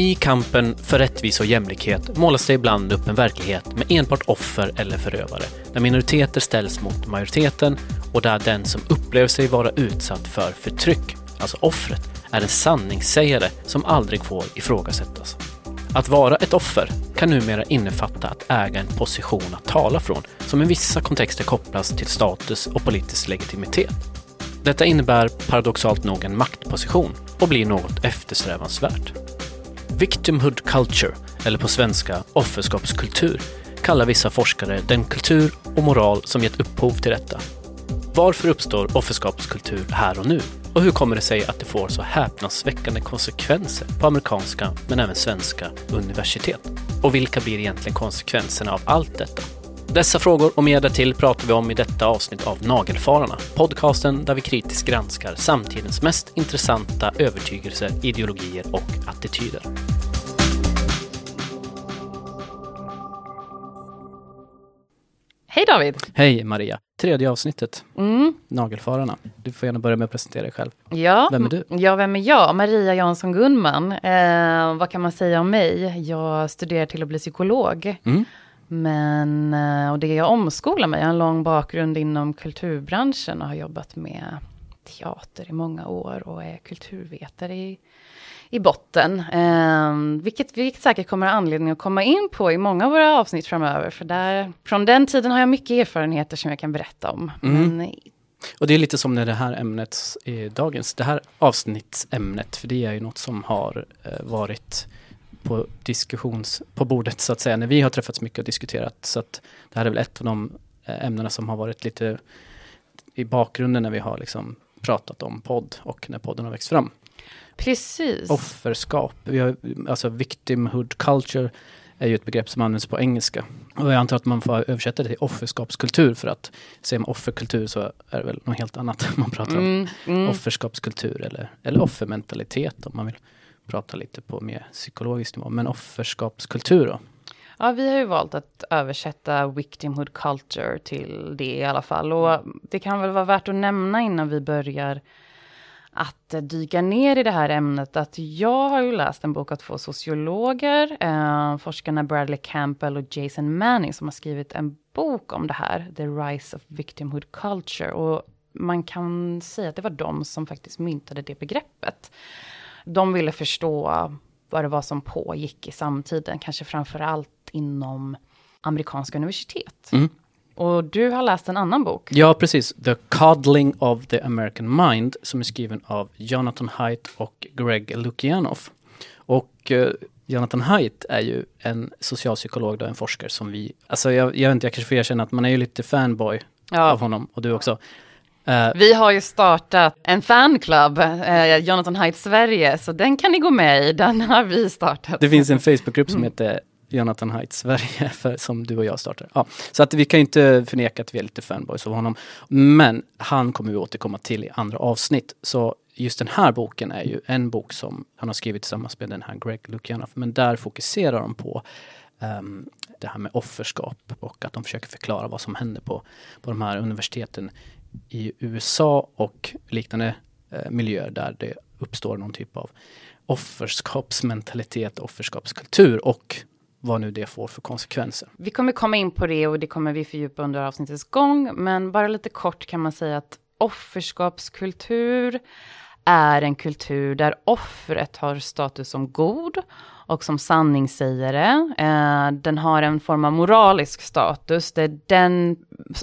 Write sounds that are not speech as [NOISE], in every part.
I kampen för rättvisa och jämlikhet målas det ibland upp en verklighet med enbart offer eller förövare, där minoriteter ställs mot majoriteten och där den som upplever sig vara utsatt för förtryck, alltså offret, är en sanningssägare som aldrig får ifrågasättas. Att vara ett offer kan numera innefatta att äga en position att tala från som i vissa kontexter kopplas till status och politisk legitimitet. Detta innebär paradoxalt nog en maktposition och blir något eftersträvansvärt. Victimhood culture, eller på svenska offerskapskultur, kallar vissa forskare den kultur och moral som gett upphov till detta. Varför uppstår offerskapskultur här och nu? Och hur kommer det sig att det får så häpnadsväckande konsekvenser på amerikanska, men även svenska, universitet? Och vilka blir egentligen konsekvenserna av allt detta? Dessa frågor och mer därtill pratar vi om i detta avsnitt av Nagelfararna, podcasten där vi kritiskt granskar samtidens mest intressanta övertygelser, ideologier och attityder. Hej David! Hej Maria! Tredje avsnittet, Mm. Nagelfararna. Du får gärna börja med att presentera dig själv. Ja, Vem är du? Ja, vem är jag? Maria Jansson Gunman. Eh, vad kan man säga om mig? Jag studerar till att bli psykolog. Mm. Men, eh, och det jag omskolar mig, jag har en lång bakgrund inom kulturbranschen och har jobbat med teater i många år och är kulturvetare i, i botten. Eh, vilket vi säkert kommer ha anledning att komma in på i många av våra avsnitt framöver. För där, från den tiden har jag mycket erfarenheter som jag kan berätta om. Mm. Men Och det är lite som när det här ämnet är dagens, det här avsnittsämnet, för det är ju något som har eh, varit på diskussions, på bordet så att säga, när vi har träffats mycket och diskuterat. Så att det här är väl ett av de eh, ämnena som har varit lite i bakgrunden när vi har liksom pratat om podd och när podden har växt fram. precis. Offerskap, vi har, alltså victimhood culture är ju ett begrepp som används på engelska. Och jag antar att man får översätta det till offerskapskultur för att säger man offerkultur så är det väl något helt annat [LAUGHS] man pratar om. Mm, mm. Offerskapskultur eller, eller offermentalitet om man vill prata lite på mer psykologisk nivå. Men offerskapskultur då? Ja, vi har ju valt att översätta victimhood culture till det i alla fall. Och det kan väl vara värt att nämna innan vi börjar att dyka ner i det här ämnet att jag har ju läst en bok av två sociologer, eh, forskarna Bradley Campbell och Jason Manning som har skrivit en bok om det här, The Rise of Victimhood Culture. Och man kan säga att det var de som faktiskt myntade det begreppet. De ville förstå vad det var som pågick i samtiden, kanske framför allt inom amerikanska universitet. Mm. Och du har läst en annan bok. Ja, precis. The Coddling of the American Mind som är skriven av Jonathan Haidt och Greg Lukianoff. Och eh, Jonathan Haidt är ju en socialpsykolog, då, en forskare som vi, alltså jag, jag vet inte, jag kanske får erkänna att man är ju lite fanboy Ja, av honom och du också. Eh, vi har ju startat en fanclub, eh, Jonathan Haidt Sverige, så den kan ni gå med i, den har vi startat. Det finns en Facebookgrupp som heter Jonathan Haidt Sverige [LAUGHS] för, som du och jag startar. Ja, så att vi kan inte förneka att vi är lite fanboys av honom. Men han kommer vi återkomma till i andra avsnitt. Så just den här boken är ju en bok som han har skrivit tillsammans med den här Greg Lukianoff. Men där fokuserar de på ehm, det här med offerskap och att de försöker förklara vad som händer på, på de här universiteten i USA och liknande eh, miljöer där det uppstår någon typ av offerskapsmentalitet, offerskapskultur och vad nu det får för konsekvenser. Vi kommer komma in på det och det kommer vi fördjupa under avsnittets gång, men bara lite kort kan man säga att offerskapskultur är en kultur där offret har status som god och som sanningssägare. Eh, den har en form av moralisk status där den,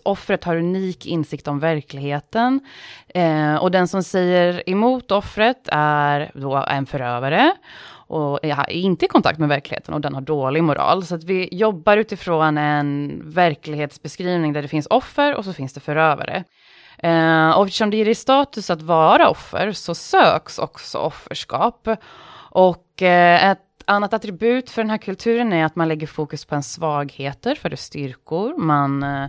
offret har unik insikt om verkligheten. Eh, och den som säger emot offret är då en förövare och är inte i kontakt med verkligheten och den har dålig moral. Så att vi jobbar utifrån en verklighetsbeskrivning där det finns offer och så finns det förövare. Eh, och eftersom det ger dig status att vara offer så söks också offerskap. Och eh, ett annat attribut för den här kulturen är att man lägger fokus på en svagheter före styrkor. Man, eh,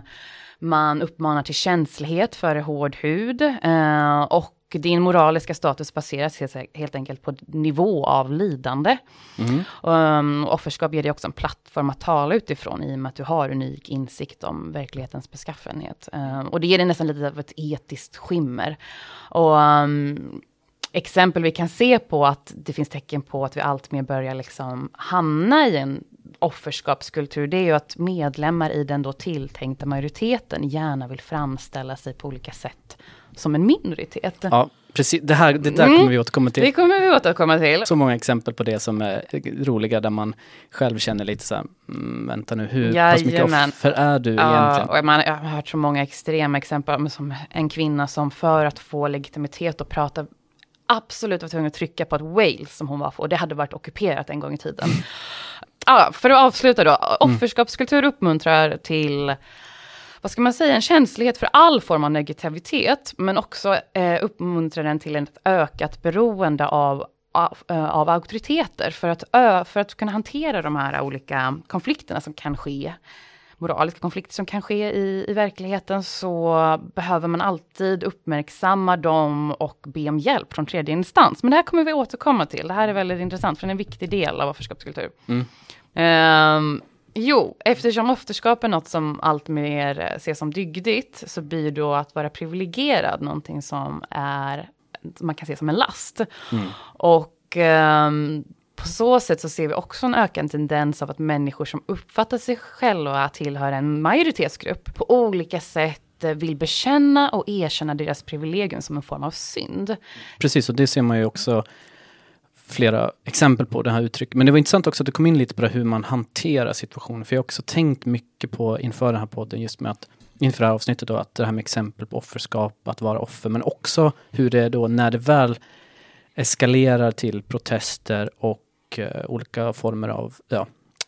man uppmanar till känslighet före hård hud. Eh, och din moraliska status baseras helt, helt enkelt på nivå av lidande. Mm. Um, offerskap ger dig också en plattform att tala utifrån i och med att du har unik insikt om verklighetens beskaffenhet. Um, och det ger dig nästan lite av ett etiskt skimmer. Och um, exempel vi kan se på att det finns tecken på att vi alltmer börjar liksom hamna i en offerskapskultur, det är ju att medlemmar i den då tilltänkta majoriteten gärna vill framställa sig på olika sätt som en minoritet. Ja, precis. Det, här, det där mm. kommer vi återkomma till. Det kommer vi återkomma till. Så många exempel på det som är roliga, där man själv känner lite så här, mm, vänta nu, hur pass mycket offer är du ja, egentligen? Och man, jag har hört så många extrema exempel, som en kvinna som för att få legitimitet och prata absolut var tvungen att trycka på ett Wales som hon var för, och det hade varit ockuperat en gång i tiden. ah, för att avsluta då, offerskapskultur uppmuntrar till vad ska man säga, en känslighet för all form av negativitet, men också eh, uppmuntrar den till ett ökat beroende av av, eh, av auktoriteter för att, för att kunna hantera de här olika konflikterna som kan ske moraliska konflikter som kan ske i, i verkligheten så behöver man alltid uppmärksamma dem och be om hjälp från tredje instans. Men det här kommer vi återkomma till. Det här är väldigt intressant för det är en viktig del av offerskapskultur. Mm. Um, jo, eftersom offerskap är något som allt mer ses som dygdigt så blir då att vara privilegierad någonting som är man kan se som en last. Mm. Och um, på så sätt så ser vi också en ökad tendens av att människor som uppfattar sig själva tillhör en majoritetsgrupp på olika sätt eh, vill bekänna och erkänna deras privilegium som en form av synd. Precis, och det ser man ju också flera exempel på det här uttrycket. Men det var intressant också att du kom in lite på det hur man hanterar situationen. För jag har också tänkt mycket på inför den här podden just med att inför det här avsnittet då att det här med exempel på offerskap, att vara offer, men också hur det är då när det väl eskalerar till protester och och eh, olika former av ja,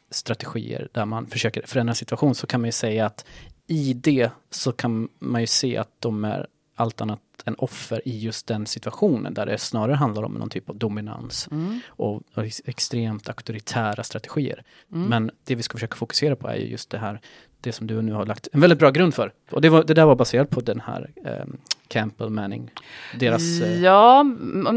strategier där man försöker förändra situation så kan man ju säga att i det så kan man ju se att de är allt annat än offer i just den situationen där det snarare handlar om någon typ av dominans mm. och, och, extremt auktoritära strategier. Mm. Men det vi ska försöka fokusera på är ju just det här det som du nu har lagt en väldigt bra grund för. Och det, var, det där var baserat på den här eh, Campbell Manning, deras eh, ja,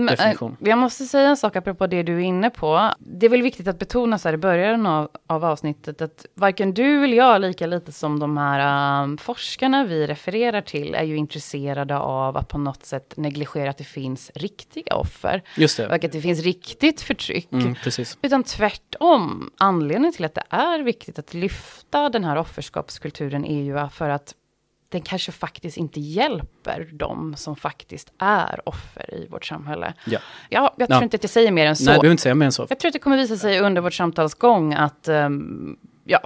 definition. Jag måste säga en sak apropå det du är inne på. Det är väl viktigt att betona så här i början av, av avsnittet att varken du eller jag, lika lite som de här um, forskarna vi refererar till, är ju intresserade av att på något sätt negligera att det finns riktiga offer. Just det. Och att det finns riktigt förtryck. Mm, precis. Utan tvärtom, anledningen till att det är viktigt att lyfta den här offerskapskulturen är ju för att den kanske faktiskt inte hjälper de som faktiskt är offer i vårt samhälle. Ja. Ja, jag tror ja. inte att jag säger mer än så. Nej, du inte säga mer än så. Jag tror att det kommer visa sig under vårt samtals gång att um, ja,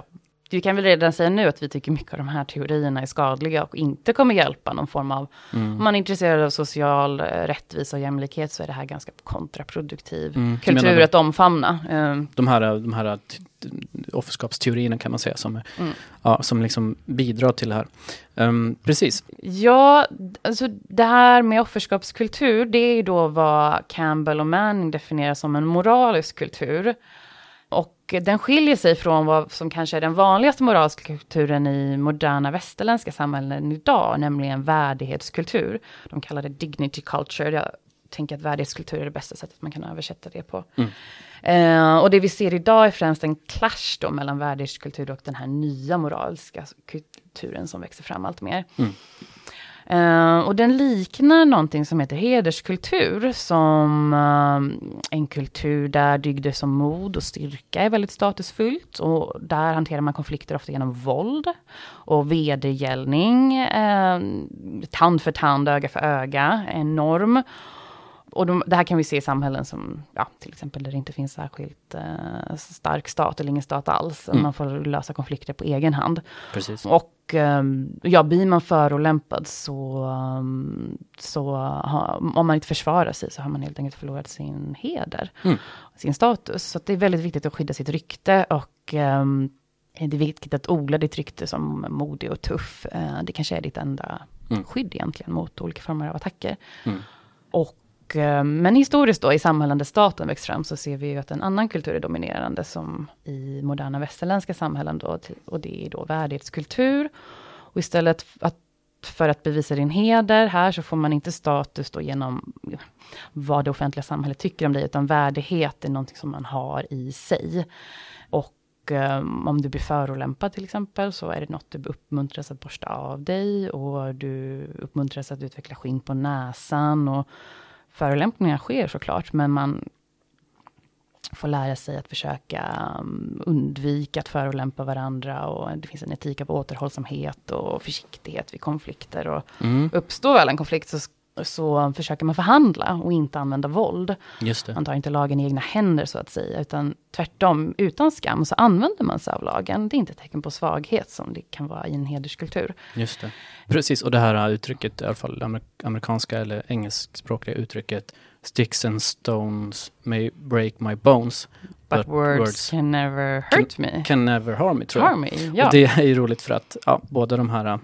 vi kan väl redan säga nu att vi tycker mycket av de här teorierna är skadliga och inte kommer hjälpa någon form av, mm. om man är intresserad av social eh, rättvisa och jämlikhet så är det här ganska kontraproduktiv mm. kultur att omfamna. Um. De här, de här offerskapsteorierna kan man säga som, mm. ja, som liksom bidrar till det här. Um, precis. Ja, alltså det här med offerskapskultur, det är då vad Campbell och Manning definierar som en moralisk kultur. Och den skiljer sig från vad som kanske är den vanligaste moraliska kulturen i moderna västerländska samhällen idag, nämligen värdighetskultur. De kallar det dignity culture. Jag tänker att värdighetskultur är det bästa sättet man kan översätta det på. Mm. Eh, och det vi ser idag är främst en clash då mellan värdighetskultur och den här nya moraliska kulturen som växer fram allt mer. Mm. Uh, och den liknar någonting som heter hederskultur, som uh, en kultur där dygder som mod och styrka är väldigt statusfullt. Och där hanterar man konflikter ofta genom våld och vedergällning, uh, tand för tand, öga för öga, en norm. Och de, det här kan vi se i samhällen som, ja, till exempel där det inte finns särskilt eh, stark stat eller ingen stat alls. Mm. Man får lösa konflikter på egen hand. Precis. Och eh, ja, blir man förolämpad så, um, så ha, om man inte försvarar sig så har man helt enkelt förlorat sin heder, mm. sin status. Så det är väldigt viktigt att skydda sitt rykte och um, det är viktigt att odla ditt rykte som modig och tuff. Uh, det kanske är ditt enda mm. skydd egentligen mot olika former av attacker. Mm. Och eh, men historiskt då i samhällen där staten växt fram så ser vi ju att en annan kultur är dominerande som i moderna västerländska samhällen då, och det är då värdighetskultur. Och istället att, för att bevisa din heder här så får man inte status då genom vad det offentliga samhället tycker om dig, utan värdighet är någonting som man har i sig. Och eh, om du blir förolämpad till exempel, så är det något du uppmuntras att borsta av dig och du uppmuntras att utveckla skinn på näsan och förolämpningar sker såklart, men man får lära sig att försöka um, undvika att förolämpa varandra och det finns en etik av återhållsamhet och försiktighet vid konflikter. Och Mm. Uppstår väl en konflikt så, så försöker man förhandla och inte använda våld. Just det. Man tar inte lagen i egna händer så att säga, utan tvärtom, utan skam så använder man sig av lagen. Det är inte ett tecken på svaghet som det kan vara i en hederskultur. Just det. Precis, och det här uttrycket, i alla fall amer- amerikanska eller engelskspråkliga uttrycket Sticks and stones may break my bones, But, But words, words can never hurt me. can never harm me, tror jag. Harm me, ja. Och det är ju roligt för att ja, båda de här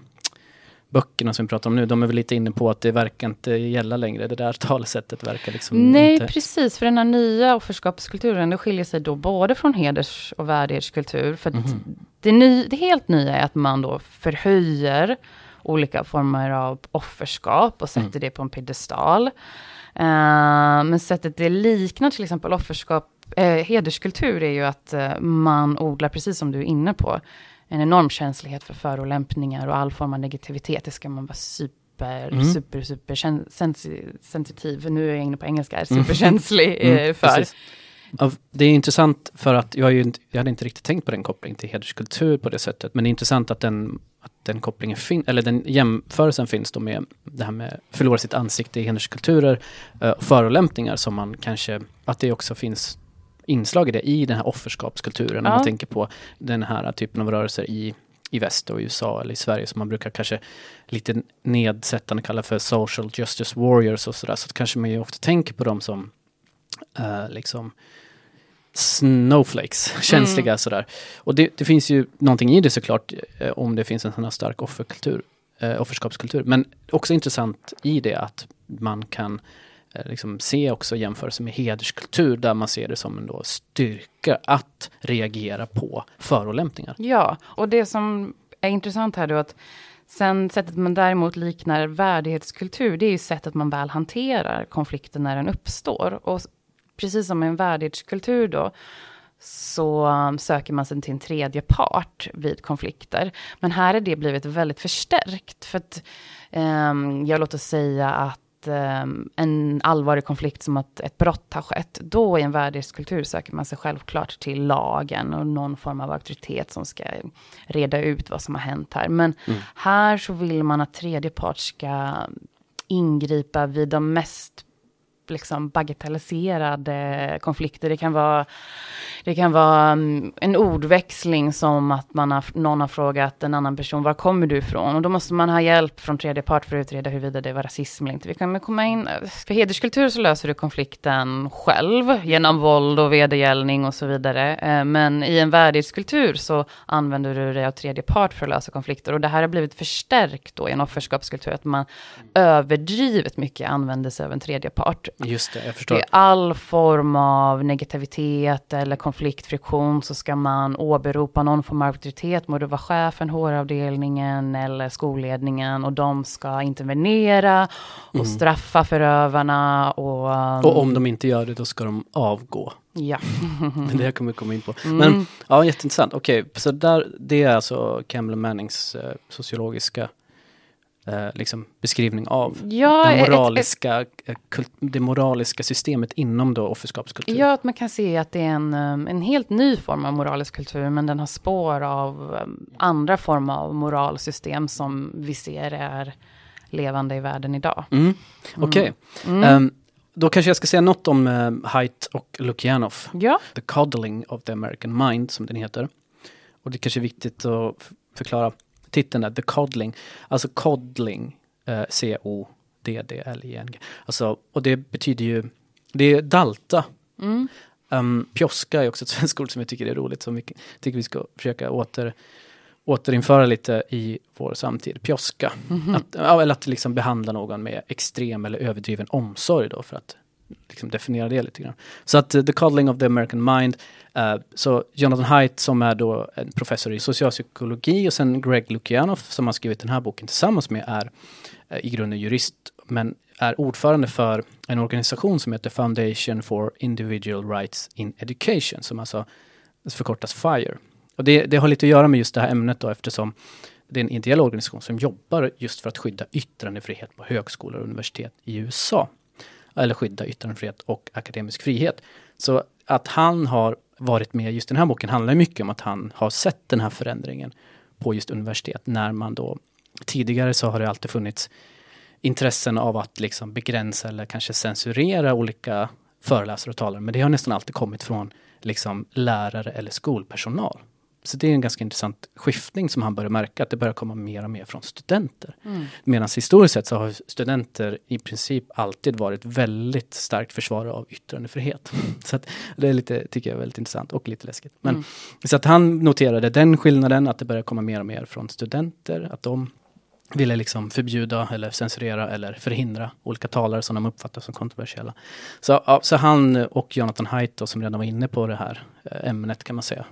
böckerna som vi pratar om nu, de är väl lite inne på att det verkar inte gälla längre. Det där [LAUGHS] talesättet verkar liksom Nej, inte... precis. För den här nya offerskapskulturen, det skiljer sig då både från heders och värdighetskultur. För Mhm. det, ny, det helt nya är att man då förhöjer olika former av offerskap och sätter Mm. det på en piedestal. Eh, men sättet det liknar till exempel offerskap, uh, hederskultur är ju att eh, man odlar, precis som du är inne på, en enorm känslighet för förolämpningar och all form av negativitet. Det ska man vara super, Mm. super, super sensitiv, nu är jag inne på engelska, superkänslig Mm, eh, för. precis. Det är intressant för att jag, ju jag hade inte riktigt tänkt på den kopplingen till hederskultur på det sättet. Men det är intressant att den, att den kopplingen finns, eller den jämförelsen finns då med det här med förlora sitt ansikte i hederskulturer eh, och förolämpningar som man kanske, att det också finns inslag i det i den här offerskapskulturen. Ja. man tänker på den här typen av rörelser i, i väst och i USA eller i Sverige som man brukar kanske lite nedsättande kalla för social justice warriors och sådär. Så kanske man ju ofta tänker på dem som eh, liksom snowflakes, [LAUGHS] känsliga sådär. Och det, det finns ju någonting i det såklart, eh, om det finns en sån här stark offerkultur, eh, offerskapskultur. Men också intressant i det att man kan Eh, liksom se också jämförelse med hederskultur, där man ser det som en då styrka att reagera på förolämpningar. Ja, och det som är intressant här då att sen sättet man däremot liknar värdighetskultur, det är ju sättet man väl hanterar konflikten när den uppstår. Och precis som i en värdighetskultur då, så um, söker man sig till en tredje part vid konflikter. Men här är det blivit väldigt förstärkt. För att, um, jag låter säga att um, en allvarlig konflikt som att ett brott har skett, då i en värdighetskultur söker man sig självklart till lagen och någon form av auktoritet som ska reda ut vad som har hänt här. Men Mm. här så vill man att tredje part ska ingripa vid de mest liksom bagatelliserade konflikter. Det kan vara, det kan vara mm, en ordväxling som att man har, någon har frågat en annan person, var kommer du ifrån? Och då måste man ha hjälp från tredje part för att utreda huruvida det var rasism eller inte. Vi kan komma in, för hederskultur så löser du konflikten själv genom våld och vedergällning och så vidare. Eh, men i en värdighetskultur så använder du dig av tredje part för att lösa konflikter. Och det här har blivit förstärkt då i en offerskapskultur, att man överdrivet mycket använder sig av en tredje part. Just det, jag förstår. Är all form av negativitet eller konfliktfriktion så ska man åberopa någon form av auktoritet. Må det vara chefen, HR-avdelningen eller skolledningen och de ska intervenera och Mm. straffa förövarna och... um, Och om de inte gör det, då ska de avgå. Ja. [LAUGHS] Det här kommer vi komma in på. Mm. Men ja, jätteintressant. Okej, så där, det är alltså Campbell Mannings eh, sociologiska eh, liksom beskrivning av Ja, det, ett- ett- moraliska, eh, kult, det moraliska systemet inom då offerskapskultur. Ja, att man kan se att det är en, um, en helt ny form av moralisk kultur, men den har spår av um, andra former av moralsystem som vi ser är levande i världen idag. Mm. Okej, Mm. Ehm, då kanske jag ska säga något om uh, Haidt och Lukianov. Ja, The Coddling of the American Mind, som den heter. Och det kanske är viktigt att förklara titeln där, The Coddling. Alltså coddling, eh, C-O-D-D-L-I-N-G. Alltså, och det betyder ju, det är dalta. mm. Um, pjoska är också ett [LAUGHS] svenskt ord som jag tycker är roligt, som vi tycker vi ska försöka åter, återinföra lite i vår samtid. Pjoska. Att, ja, eller att liksom behandla någon med extrem eller överdriven omsorg då, för att liksom definiera det lite grann. Så att uh, The Coddling of the American Mind, uh, så Jonathan Haidt som är då en professor i socialpsykologi och sen Greg Lukianoff som har skrivit den här boken tillsammans med är uh, i grunden jurist men är ordförande för en organisation som heter Foundation for Individual Rights in Education som alltså förkortas FIRE. Och det, det har lite att göra med just det här ämnet då eftersom det är en ideell organisation som jobbar just för att skydda yttrandefrihet på högskolor och universitet i USA eller skydda yttrandefrihet och akademisk frihet. Så att han har varit med just den här boken handlar mycket om att han har sett den här förändringen på just universitet när man då tidigare så har det alltid funnits intressen av att liksom begränsa eller kanske censurera olika föreläsare och talare. Men det har nästan alltid kommit från liksom lärare eller skolpersonal. Så det är en ganska intressant skiftning som han börjar märka, att det börjar komma mer och mer från studenter. Mm. Medan historiskt sett så har studenter i princip alltid varit väldigt starkt försvarare av yttrandefrihet. så att det är lite, tycker jag är väldigt intressant och lite läskigt. Men, mm. Så att han noterade den skillnaden, att det börjar komma mer och mer från studenter, att de ville liksom förbjuda eller censurera eller förhindra olika talare som de uppfattar som kontroversiella. Så, ja, så han och Jonathan Haidt då, som redan var inne på det här eh, ämnet kan man säga,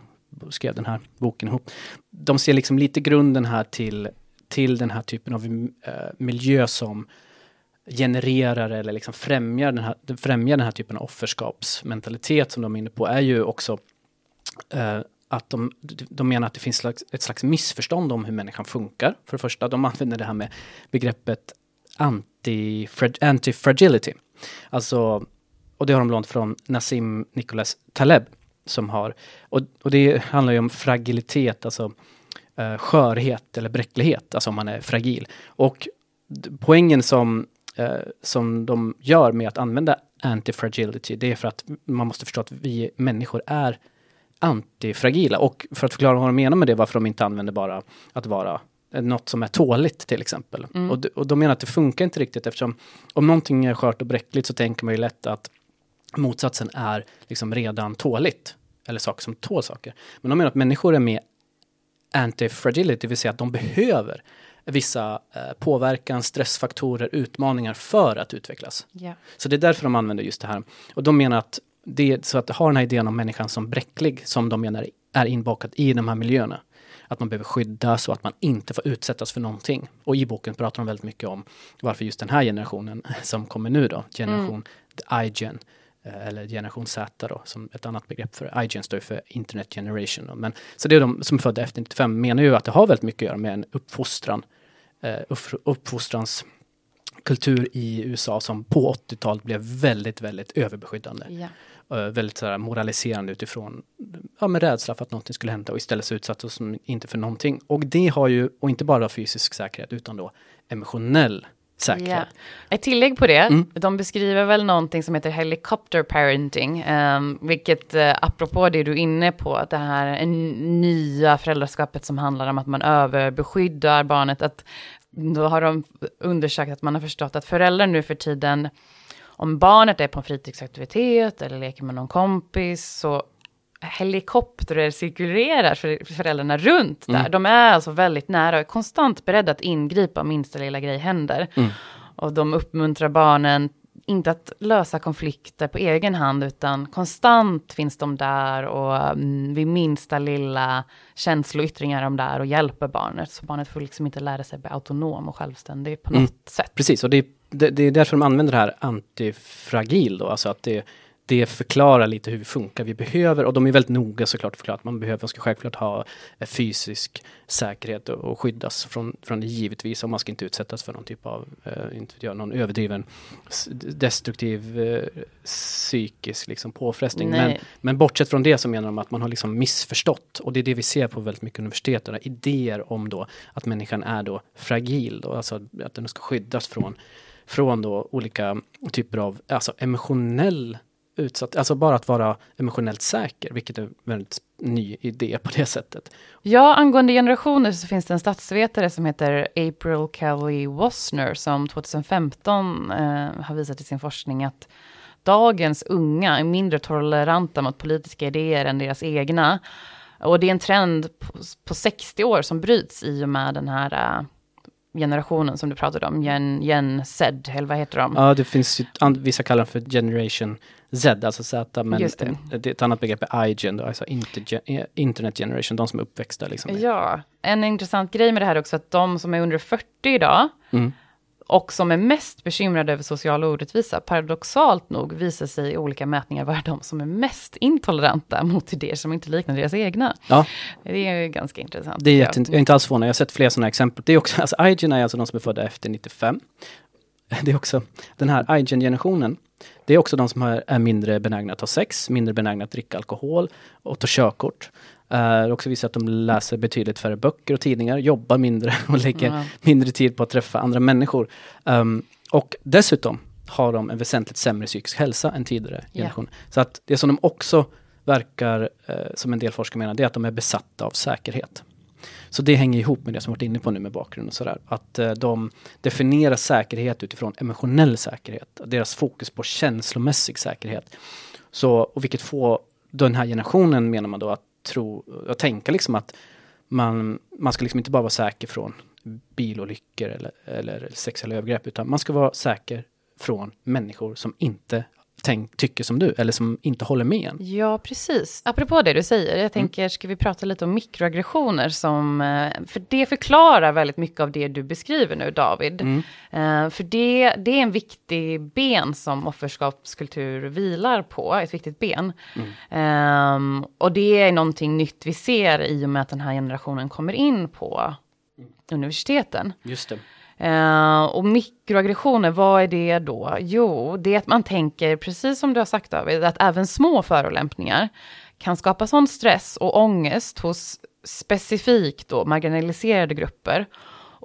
skrev den här boken ihop. De ser liksom lite grunden här till, till den här typen av äh, miljö som genererar eller liksom främjar den, här, främjar den här typen av offerskapsmentalitet som de är inne på är ju också äh, att de, de menar att det finns slags, ett slags missförstånd om hur människan funkar. För det första, de använder det här med begreppet anti-fragility. Anti alltså, och det har de lånat från Nassim Nicholas Taleb som har, och, och det handlar ju om fragilitet, alltså uh, skörhet eller bräcklighet, alltså om man är fragil. Och poängen som, uh, som de gör med att använda anti-fragility, det är för att man måste förstå att vi människor är antifragila. Och för att förklara vad de menar med det, varför de inte använder bara att vara något som är tåligt till exempel. Mm. Och, och de menar att det funkar inte riktigt eftersom om någonting är skört och bräckligt så tänker man ju lätt att motsatsen är liksom redan tåligt. Eller saker som tål saker. Men de menar att människor är med anti-fragility, det vill säga att de behöver vissa eh, påverkan, stressfaktorer, utmaningar för att utvecklas. Yeah. Så det är därför de använder just det här. Och de menar att det, så att ha den här idén om människan som bräcklig, som de menar är inbakat i de här miljöerna. Att man behöver skyddas och att man inte får utsättas för någonting. Och i boken pratar de väldigt mycket om varför just den här generationen som kommer nu då, generation mm. iGen, eh, eller generation Z då, som ett annat begrepp för iGen står för Internet Generation. Då. Men, så det är de som är födda efter 95 menar ju att det har väldigt mycket att göra med en uppfostran, eh, uppfostrans kultur i USA som på 80-talet blev väldigt, väldigt överbeskyddande. Ja. Uh, väldigt så här, moraliserande utifrån ja, med rädsla för att någonting skulle hända och istället så utsatte oss inte för någonting. Och det har ju, och inte bara fysisk säkerhet utan då emotionell säkerhet. Yeah. Ett tillägg på det, mm. de beskriver väl någonting som heter helicopter parenting, um, vilket uh, apropå det du är inne på, att det här nya föräldraskapet som handlar om att man överbeskyddar barnet, att då har de undersökt att man har förstått att föräldrar nu för tiden, om barnet är på en fritidsaktivitet eller leker med någon kompis, så helikoptrar cirkulerar för föräldrarna runt där. Mm. De är alltså väldigt nära och är konstant beredda att ingripa om minsta lilla grej händer. Mm. Och de uppmuntrar barnen inte att lösa konflikter på egen hand, utan konstant finns de där och mm, vid minsta lilla känsloyttringar är de där och hjälper barnet. Så barnet får liksom inte lära sig att bli autonom och självständig på något mm. sätt. Precis, och det, det, det, är därför de använder det här antifragil då, alltså att det det förklarar lite hur vi funkar. Vi behöver, och de är väldigt noga såklart förklara att man behöver, man ska självklart ha fysisk säkerhet och, och skyddas från, från det givetvis. Och man ska inte utsättas för någon typ av, eh, inte göra någon överdriven destruktiv eh, psykisk liksom, påfrestning. Men, men bortsett från det så menar de att man har liksom missförstått. Och det är det vi ser på väldigt mycket universitet. Idéer om då att människan är då fragil, då, alltså att den ska skyddas från från då olika typer av alltså emotionell utsatt, alltså bara att vara emotionellt säker, vilket är en väldigt ny idé på det sättet. Ja, angående generationer så finns det en statsvetare som heter April Kelly Wasner som 2015 eh, har visat i sin forskning att dagens unga är mindre toleranta mot politiska idéer än deras egna. Och det är en trend på, på 60 år som bryts i och med den här uh, generationen som du pratade om, Gen, Gen Z, eller vad heter de? Ja, det finns ju, vissa kallar dem för Generation Z, alltså Z, men det. En, ett annat begrepp är iGen, då, alltså internet generation, de som är uppväxta. Liksom. Ja, en intressant grej med det här också, att de som är under 40 idag, mm. och som är mest bekymrade över social orättvisa, paradoxalt nog visar sig i olika mätningar vara de som är mest intoleranta mot idéer som inte liknar deras egna. Ja. Det är ganska intressant. Det är jätte, jag är inte alls förvånad, jag har sett fler sådana exempel. Det är också, alltså IGN är alltså de som är födda efter 95. [LAUGHS] det är också den här iGen-generationen. Det är också de som är mindre benägna att ha sex, mindre benägna att dricka alkohol och ta körkort. Uh, också visar att de läser betydligt färre böcker och tidningar, jobbar mindre [LAUGHS] och lägger mm. mindre tid på att träffa andra människor. Um, och dessutom har de en väsentligt sämre psykisk hälsa än tidigare generationer. Yeah. Så att det som de också verkar, uh, som en del forskare menar, det är att de är besatta av säkerhet. Så det hänger ihop med det som vi varit inne på nu med bakgrund och sådär. Att eh, de definierar säkerhet utifrån emotionell säkerhet. Deras fokus på känslomässig säkerhet. Så, och vilket får den här generationen menar man då att tro och tänka liksom att man, man ska liksom inte bara vara säker från bilolyckor eller, eller sexuella övergrepp utan man ska vara säker från människor som inte tänk, tycker som du, eller som inte håller med en. Ja, precis. Apropå det du säger, jag mm. tänker, mm. ska vi prata lite om mikroaggressioner som, eh, för det förklarar väldigt mycket av det du beskriver nu, David. Mm. Uh, för det, det är en viktig ben som offerskapskultur vilar på, ett viktigt ben. Mm. Um, och det är någonting nytt vi ser i och med att den här generationen kommer in på universiteten. Just det. Uh, och mikroaggressioner, vad är det då? Jo, det är att man tänker, precis som du har sagt David, att även små förolämpningar kan skapa sån stress och ångest hos specifikt då marginaliserade grupper.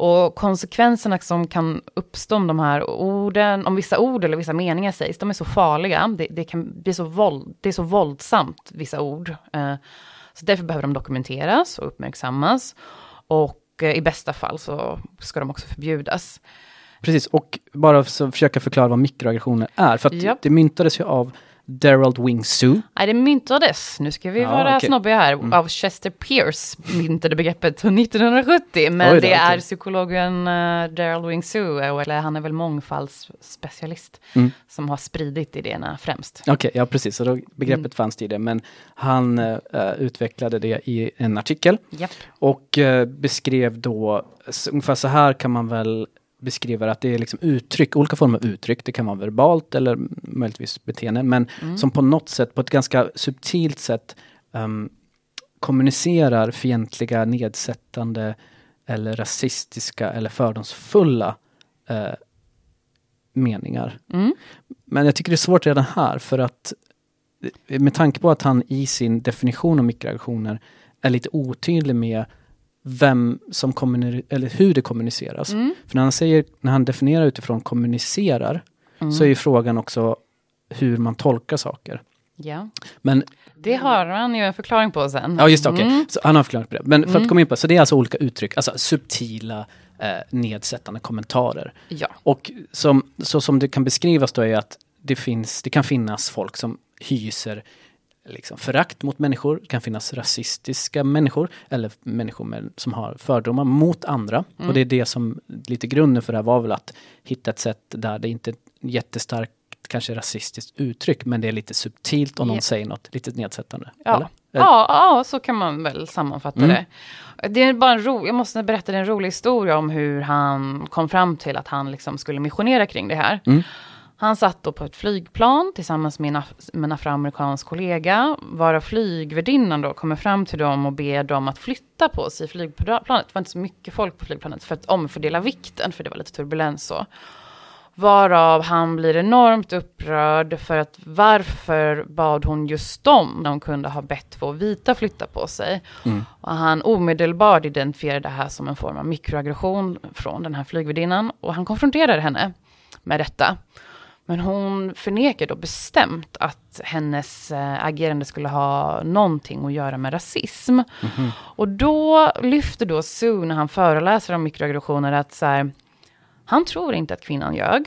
Och konsekvenserna som kan uppstå om de här orden, om vissa ord eller vissa meningar sägs, de är så farliga. Det, det kan bli så, våld, det är så våldsamt, vissa ord. Uh, så därför behöver de dokumenteras och uppmärksammas. Och Eh, i bästa fall så ska de också förbjudas. Precis, och bara så försöka förklara vad mikroaggressioner är. För att yep. det myntades ju av Gerald Wing Sue. Nej, det myntades, nu ska vi ja, vara okay. snobbiga här, mm. av Chester Pierce myntade begreppet [LAUGHS] 1970. Men då, det är okay. psykologen uh, Gerald Wing Sue, eller han är väl mångfaldsspecialist, mm. som har spridit idéerna främst. Okej, okay, ja precis, så då, begreppet mm. fanns tidigare, men han uh, utvecklade det i en artikel yep. och uh, beskrev då, ungefär så här kan man väl beskriver att det är liksom uttryck, olika former av uttryck. Det kan vara verbalt eller möjligtvis beteenden, men mm. som på något sätt, på ett ganska subtilt sätt um, kommunicerar fientliga, nedsättande eller rasistiska eller fördomsfulla uh, meningar. Mm. Men jag tycker det är svårt redan här för att med tanke på att han i sin definition av mikroaggressioner är lite otydlig med vem som kommunicerar, eller hur det kommuniceras. Mm. För när han säger, när han definierar utifrån kommunicerar, mm. så är ju frågan också hur man tolkar saker. Ja. Men det har han ju en förklaring på sen. Ja, just det. Okay. Mm. han har förklaring på det. Men för att mm. komma in på så det är alltså olika uttryck, alltså subtila eh, nedsättande kommentarer. Ja. Och som, så som det kan beskrivas då är att det finns, det kan finnas folk som hyser liksom förakt mot människor. Det kan finnas rasistiska människor eller människor med, som har fördomar mot andra. Mm. Och det är det som lite grunden för det här var väl att hitta ett sätt där det inte är jättestarkt kanske rasistiskt uttryck men det är lite subtilt om någon yeah. säger något lite nedsättande. Ja. Eller? Ja, ja, så kan man väl sammanfatta mm. det. Det är bara en ro, jag måste berätta en rolig historia om hur han kom fram till att han liksom skulle missionera kring det här. Mm. Han satt då på ett flygplan tillsammans med en, afroamerikansk kollega, varav flygvärdinnan då kommer fram till dem och ber dem att flytta på sig i flygplanet. Det var inte så mycket folk på flygplanet för att omfördela vikten, för det var lite turbulens så. Varav han blir enormt upprörd för att varför bad hon just dem? De kunde ha bett två vita flytta på sig. Mm. Och han omedelbart identifierade det här som en form av mikroaggression från den här flygvärdinnan. Och han konfronterade henne med detta. Men hon förnekar då bestämt att hennes äh, agerande skulle ha någonting att göra med rasism. Mm -hmm. Och då lyfter då Sue, när han föreläser om mikroaggressioner, att så här, han tror inte att kvinnan ljög.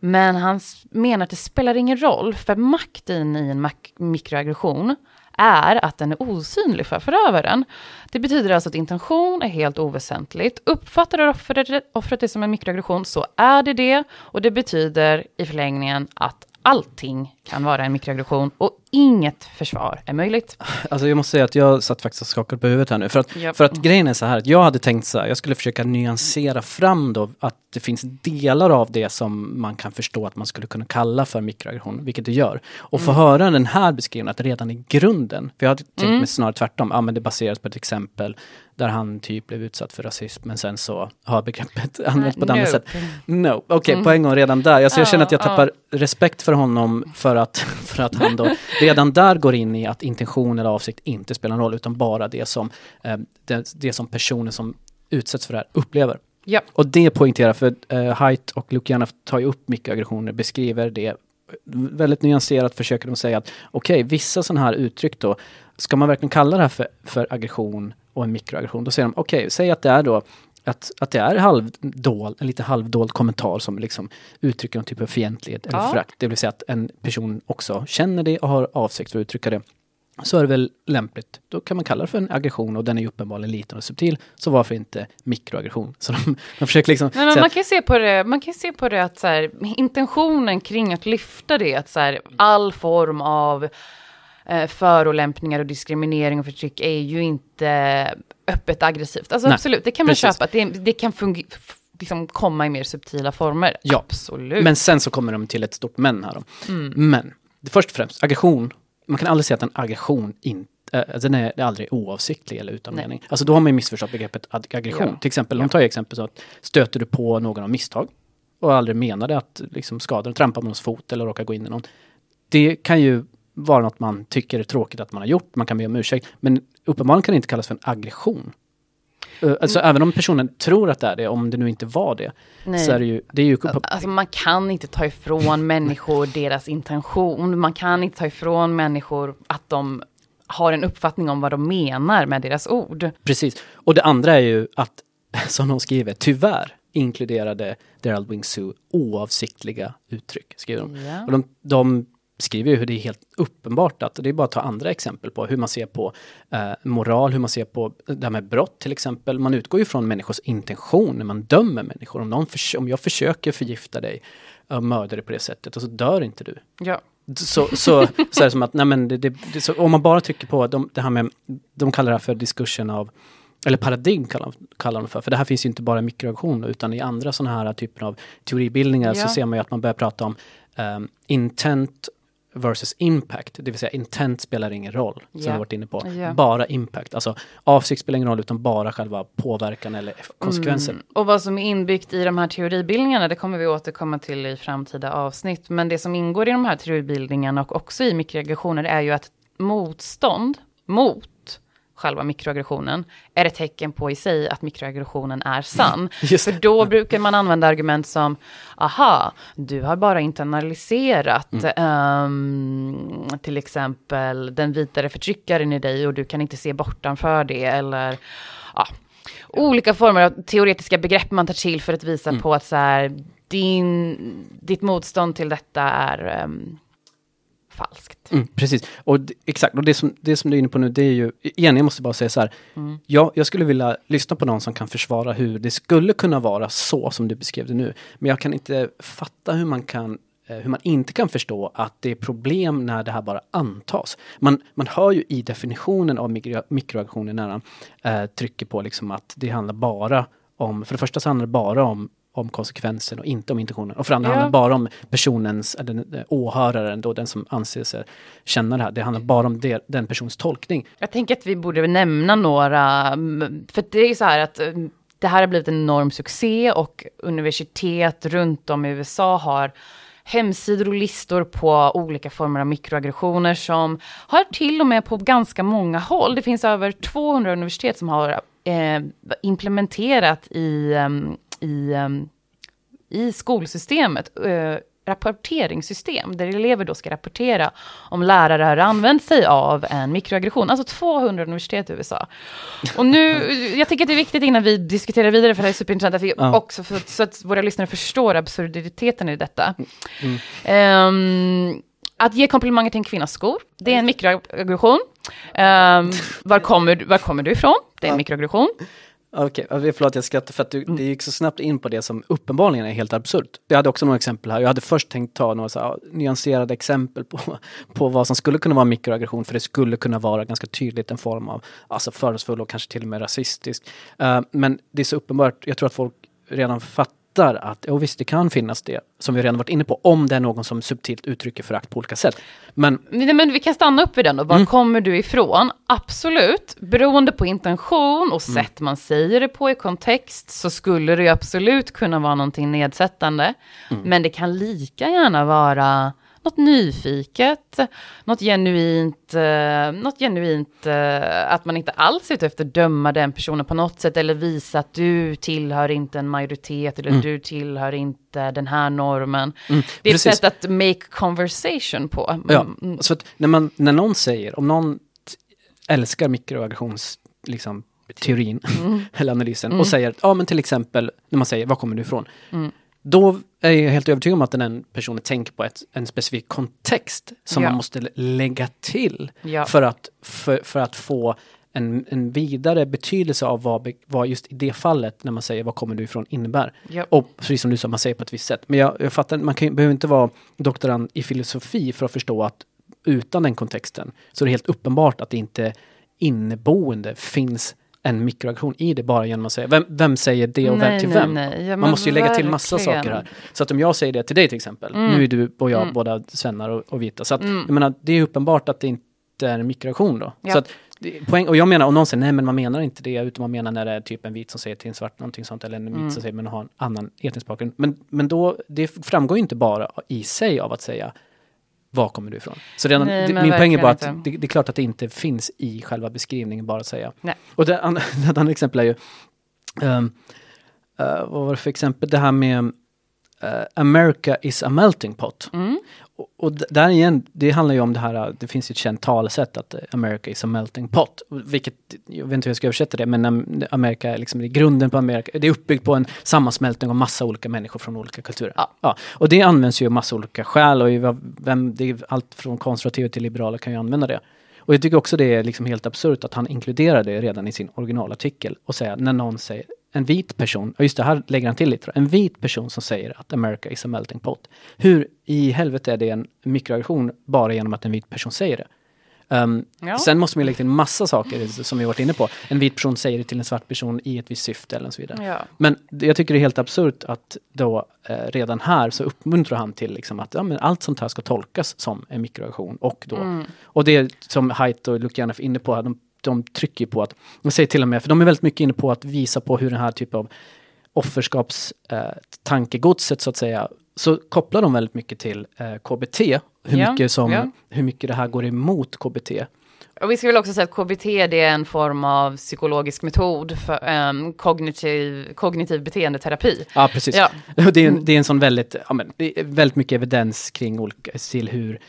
Men han menar att det spelar ingen roll, för makten i en mikroaggression är att den är osynlig för förövaren. Det betyder alltså att intention är helt oväsentligt. Uppfattar offret, offret det som en mikroaggression så är det det och det betyder i förlängningen att allting kan vara en mikroaggression och inget försvar är möjligt. Alltså jag måste säga att jag satt faktiskt och skakade på huvudet här nu. För att, Japp. för att grejen är så här, att jag hade tänkt så här, jag skulle försöka nyansera fram då att det finns delar av det som man kan förstå att man skulle kunna kalla för mikroaggression, vilket det gör. Och få höra den här beskrivningen, att redan i grunden, för jag hade tänkt mig snarare tvärtom, ja men det baseras på ett exempel där han typ blev utsatt för rasism, men sen så har begreppet [LAUGHS] använts på ett annat no. sätt. No, okej, på en gång redan där. Alltså, jag känner att jag Ja, ja. tappar respekt för honom för att, [LAUGHS] för att han då redan där går in i att intention eller avsikt inte spelar någon roll, utan bara det som, eh, det, det som personen som utsätts för det här upplever. Ja. Och det poängterar, för eh, Haidt och Luciana tar ju upp mikroaggressioner, beskriver det väldigt nyanserat, försöker de säga att okej, vissa sådana här uttryck då, ska man verkligen kalla det här för, för aggression och en mikroaggression? Då säger de, okej, säg att det är då att, att det är halvdold, en lite halvdold kommentar som liksom uttrycker någon typ av fientlighet eller Ja. förakt. Det vill säga att en person också känner det och har avsikt för att uttrycka det. Så är det väl lämpligt. Då kan man kalla det för en aggression och den är ju uppenbarligen liten och subtil. Så varför inte mikroaggression? [LAUGHS] Så de, de försöker liksom men säga man kan se på det, man kan se på det att så här, intentionen kring att lyfta det, att så här, all form av eh, förolämpningar och diskriminering och förtryck är ju inte öppet aggressivt. Alltså Nej, absolut, det kan man precis. köpa, det, det kan liksom komma i mer subtila former. Ja, Absolut. Men sen så kommer de till ett stort men här då. Men, först och främst, aggression. Man kan aldrig säga att en aggression inte Uh, den är aldrig oavsiktlig eller utan Nej. mening. Alltså då har man ju missförstått begreppet ag- aggression. Ja. Till exempel, de tar ju exempel så att stöter du på någon av misstag och aldrig menade att liksom skada, trampa på någons fot eller råka gå in i någon. Det kan ju vara något man tycker är tråkigt att man har gjort, man kan be om ursäkt. Men uppenbarligen kan det inte kallas för en aggression. Uh, alltså även om personen tror att det är det, om det nu inte var det, Nej. så är det ju, det är ju uppenbar- Alltså man kan inte ta ifrån [LAUGHS] människor deras intention. Man kan inte ta ifrån människor att de har en uppfattning om vad de menar med deras ord. Precis. Och det andra är ju att, [LAUGHS] som de skriver, tyvärr inkluderade Gerald Wing Sue oavsiktliga uttryck, skriver de. Ja. Och de, de skriver ju hur det är helt uppenbart att, det är bara att ta andra exempel på hur man ser på eh, moral, hur man ser på det här med brott till exempel. Man utgår ju från människors intention när man dömer människor. Om, någon förs- om jag försöker förgifta dig och mörda dig på det sättet och så dör inte du. Ja. Så, så, så är det som att, nej men det, det, det, så, om man bara trycker på de, det här med, de kallar det här för diskursen av, eller paradigm kallar, kallar de för, för det här finns ju inte bara i mikroaggression utan i andra sådana här typer av teoribildningar så Ja. ser man ju att man börjar prata om um, intent versus impact, det vill säga intent spelar ingen roll, som Ja. vi varit inne på. Ja. Bara impact, alltså avsikt spelar ingen roll utan bara själva påverkan eller konsekvenser. Mm. Och vad som är inbyggt i de här teoribildningarna, det kommer vi återkomma till i framtida avsnitt. Men det som ingår i de här teoribildningarna och också i mikroaggressioner är ju att motstånd mot själva mikroaggressionen är ett tecken på i sig att mikroaggressionen är sann. [LAUGHS] För då brukar man använda argument som, aha, du har bara internaliserat ehm, till exempel den vitare förtryckaren i dig och du kan inte se bortanför det eller ja, olika former av teoretiska begrepp man tar till för att visa på att så här, din, ditt motstånd till detta är ehm, falskt. Mm, precis, och exakt, och det som, det som du är inne på nu, det är ju, igen, jag måste bara säga så här, ja, jag skulle vilja lyssna på någon som kan försvara hur det skulle kunna vara så som du beskrev det nu, men jag kan inte fatta hur man kan eh, hur man inte kan förstå att det är problem när det här bara antas. Man, man hör ju i definitionen av mikro, mikroaggressioner när han eh, trycker på liksom att det handlar bara om, för det första så handlar det bara om om konsekvensen och inte om intentionen. Och för andra Ja. handlar bara om personens, eller den, den, åhöraren då, den som anser sig känna det här. Det handlar bara om det, den persons tolkning. Jag tänker att vi borde nämna några, mm, för det är så här att mm, det här har blivit en enorm succé och universitet runt om i USA har hemsidor och listor på olika former av mikroaggressioner som har till och med på ganska många håll. Det finns över 200 universitet som har eh, implementerat i, em, i, i skolsystemet rapporteringssystem där elever då ska rapportera om lärare har använt sig av en mikroaggression. Alltså 200 universitet i USA. Och nu, [LAUGHS] jag tycker att det är viktigt innan vi diskuterar vidare, för det här är superintressant, att vi Ja. också för, så att våra lyssnare förstår absurditeten i detta. Ehm, att ge komplimanger till en kvinnas skor, det är en mikroaggression. Ehm, var, kommer, var kommer du ifrån? Det är en mikroaggression. Okej, okay, förlåt jag skrattar för att du, det gick så snabbt in på det som uppenbarligen är helt absurt. Jag hade också några exempel här. Jag hade först tänkt ta några så här, nyanserade exempel på, på vad som skulle kunna vara mikroaggression, för det skulle kunna vara ganska tydligt en form av alltså fördomsfull och kanske till och med rasistisk. Uh, men det är så uppenbart, jag tror att folk redan fattar fattar att, ja visst det kan finnas det, som vi redan varit inne på, om det är någon som subtilt uttrycker förakt på olika sätt. Men, men, vi kan stanna upp vid den då, var mm. kommer du ifrån? Absolut, beroende på intention och mm. sätt man säger det på i kontext, så skulle det absolut kunna vara någonting nedsättande. Mm. Men det kan lika gärna vara något nyfiket, något genuint, eh, något genuint eh, att man inte alls är ute efter att döma den personen på något sätt eller visa att du tillhör inte en majoritet eller mm. du tillhör inte den här normen. Mm, det är precis. ett sätt att make conversation på. Mm. Ja, så att när, man, när någon säger, om någon älskar mikroaggressions, liksom, teorin mm. [LAUGHS] eller analysen och mm. säger, ja men till exempel när man säger, var kommer du ifrån? Mm. Då är jag helt övertygad om att den personen tänker på ett, en specifik kontext som ja. man måste lägga till ja. för, att, för, för att få en, en vidare betydelse av vad, vad just i det fallet när man säger var kommer du ifrån innebär. Yep. Och precis som du sa, man säger på ett visst sätt. Men jag, jag fattar, man kan, behöver inte vara doktorand i filosofi för att förstå att utan den kontexten så är det helt uppenbart att det inte inneboende finns en mikroaggression i det bara genom att säga vem, vem säger det och nej, vem till nej, vem? Nej. Ja, man måste ju lägga till massa saker här. Så att om jag säger det till dig till exempel, mm. nu är du och jag mm. båda svennar och, och, vita, så att mm. jag menar, det är uppenbart att det inte är en mikroaggression då. Ja. Så att, poäng, och jag menar, om någon säger nej men man menar inte det, utan man menar när det är typ en vit som säger till en svart någonting sånt, eller en vit mm. som säger men har en annan etnisk bakgrund. Men, men då, det framgår ju inte bara i sig av att säga var kommer du ifrån? Så redan, Nej, min poäng är bara att det, det, är klart att det inte finns i själva beskrivningen bara att säga. Nej. Och det [LAUGHS] andra, ett annat exempel är ju, um, uh, vad var det för exempel, det här med uh, America is a melting pot. Mm. Och, och, där igen, det handlar ju om det här, det finns ju ett känt talesätt att America is a melting pot. Vilket, jag vet inte hur jag ska översätta det, men Amerika är liksom, det är grunden på Amerika, det är uppbyggt på en sammansmältning av massa olika människor från olika kulturer. Ja. ja. Och det används ju av massa olika skäl och vem, det är allt från konservativa till liberala kan ju använda det. Och jag tycker också det är liksom helt absurt att han inkluderar det redan i sin originalartikel och säger när någon säger en vit person, och just det här lägger han till lite, en vit person som säger att America is a melting pot. Hur i helvete är det en mikroaggression bara genom att en vit person säger det? Um, ja. Sen måste man lägga till massa saker som vi varit inne på. En vit person säger det till en svart person i ett visst syfte eller så vidare. Ja. Men jag tycker det är helt absurt att då eh, redan här så uppmuntrar han till liksom att ja, men allt sånt här ska tolkas som en mikroaggression. Och, då, mm. och det som Haidt och Luke är inne på, de, de trycker på att, de säger till och med, för de är väldigt mycket inne på att visa på hur den här typen av offerskapstankegodset eh, så att säga så kopplar de väldigt mycket till eh, KBT. Hur, ja, mycket som, ja. hur mycket det här går emot KBT. Och vi ska väl också säga att KBT det är en form av psykologisk metod för um, kognitiv, kognitiv beteendeterapi. Ja, precis. Ja. [LAUGHS] Det, är, det är en sån väldigt, ja, men, det är väldigt mycket evidens kring olika, till hur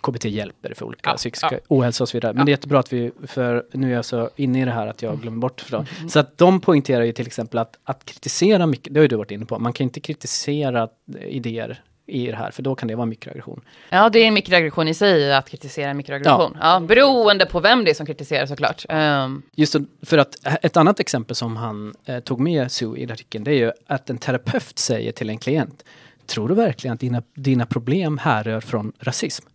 KBT hjälper för olika ja, psykiska ja. ohälsa och så vidare. Men ja. det är jättebra att vi, för nu är jag så inne i det här att jag glömmer bort det. Mm. Så att de poängterar ju till exempel att, att kritisera mycket, det har ju du varit inne på, man kan inte kritisera idéer i det här, för då kan det vara mikroaggression. Ja, det är en mikroaggression i sig att kritisera mikroaggression. Ja. ja beroende på vem det är som kritiserar såklart. Um. Just för att ett annat exempel som han eh, tog med Sue i artikeln, det är ju att en terapeut säger till en klient, tror du verkligen att dina, dina problem härrör från rasism?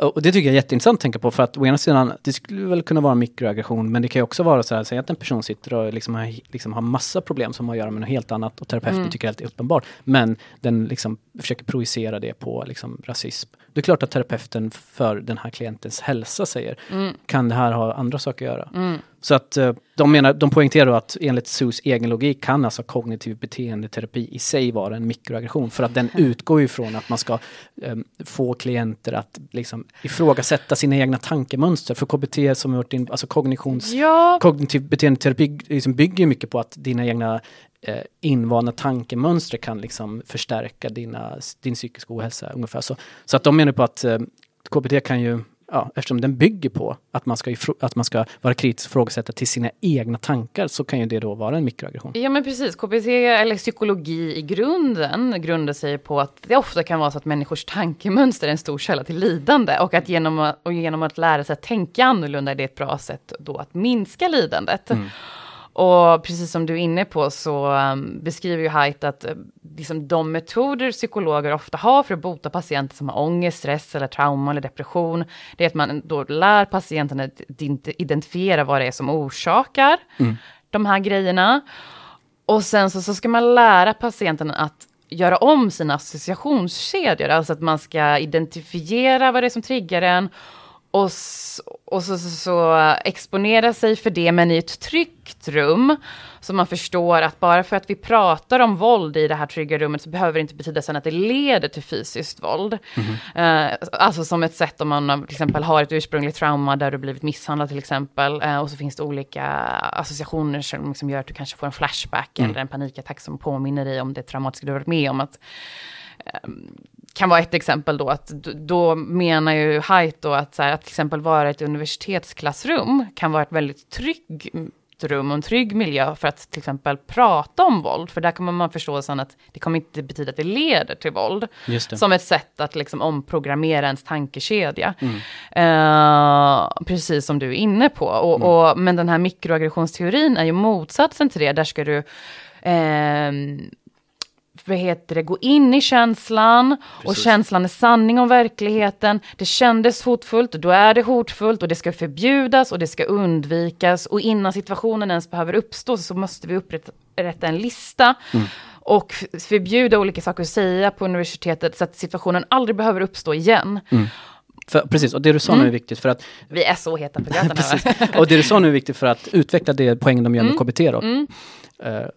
Och det tycker jag är jätteintressant att tänka på för att å ena sidan, det skulle väl kunna vara mikroaggression men det kan ju också vara så här, säg att en person sitter och liksom har, liksom har massa problem som har att göra med något helt annat och terapeuten mm. tycker det är uppenbart. Men den liksom försöker projicera det på liksom rasism. Det är klart att terapeuten för den här klientens hälsa säger, mm. kan det här ha andra saker att göra? Mm. Så att eh, de, menar, de poängterar att enligt SUS egen logik kan alltså kognitiv beteendeterapi i sig vara en mikroaggression för att den [LAUGHS] utgår ifrån att man ska um, få klienter att liksom ifrågasätta sina egna tankemönster. För KBT som varit in, alltså kognitions, ja. kognitiv beteendeterapi liksom bygger mycket på att dina egna eh, invana tankemönster kan liksom förstärka dina, din psykiska ohälsa ungefär så. Så att de menar på att eh, KBT kan ju ja, eftersom den bygger på att man ska, att man ska vara kritisk och ifrågasätta till sina egna tankar så kan ju det då vara en mikroaggression. Ja men precis, KBT eller psykologi i grunden grundar sig på att det ofta kan vara så att människors tankemönster är en stor källa till lidande och att genom att, och genom att lära sig att tänka annorlunda är det ett bra sätt då att minska lidandet. Mm. Och precis som du är inne på så um, beskriver ju Haidt att uh, liksom de metoder psykologer ofta har för att bota patienter som har ångest, stress eller trauma eller depression, det är att man då lär patienten att identifiera vad det är som orsakar mm. de här grejerna. Och sen så, så ska man lära patienten att göra om sina associationskedjor, alltså att man ska identifiera vad det är som triggar en och, och så, så, så, exponera sig för det, men i ett tryggt rum. Så man förstår att bara för att vi pratar om våld i det här trygga rummet så behöver det inte betyda sen att det leder till fysiskt våld. Mm. Uh, alltså som ett sätt om man till exempel har ett ursprungligt trauma där du blivit misshandlad till exempel. Uh, och så finns det olika associationer som liksom gör att du kanske får en flashback mm. eller en panikattack som påminner dig om det traumatiska du varit med om. Att, um, kan vara ett exempel då, att då menar ju Haidt då att, så här, att till exempel vara ett universitetsklassrum kan vara ett väldigt tryggt rum och en trygg miljö för att till exempel prata om våld, för där kommer man förstå sen att det kommer inte betyda att det leder till våld. Som ett sätt att liksom omprogrammera ens tankekedja. Mm. Uh, precis som du är inne på. Och, mm. och, men den här mikroaggressionsteorin är ju motsatsen till det, där ska du uh, vad heter det, gå in i känslan Precis. och känslan är sanning om verkligheten. Det kändes hotfullt, då är det hotfullt och det ska förbjudas och det ska undvikas och innan situationen ens behöver uppstå så måste vi upprätta en lista mm. och förbjuda olika saker att säga på universitetet så att situationen aldrig behöver uppstå igen. Mm. För, precis, och det du sa mm. nu är viktigt för att... Vi är så heta på gröten [LAUGHS] Och det du sa nu är viktigt för att utveckla det poängen de gör med mm. KBT då. Mm. Uh,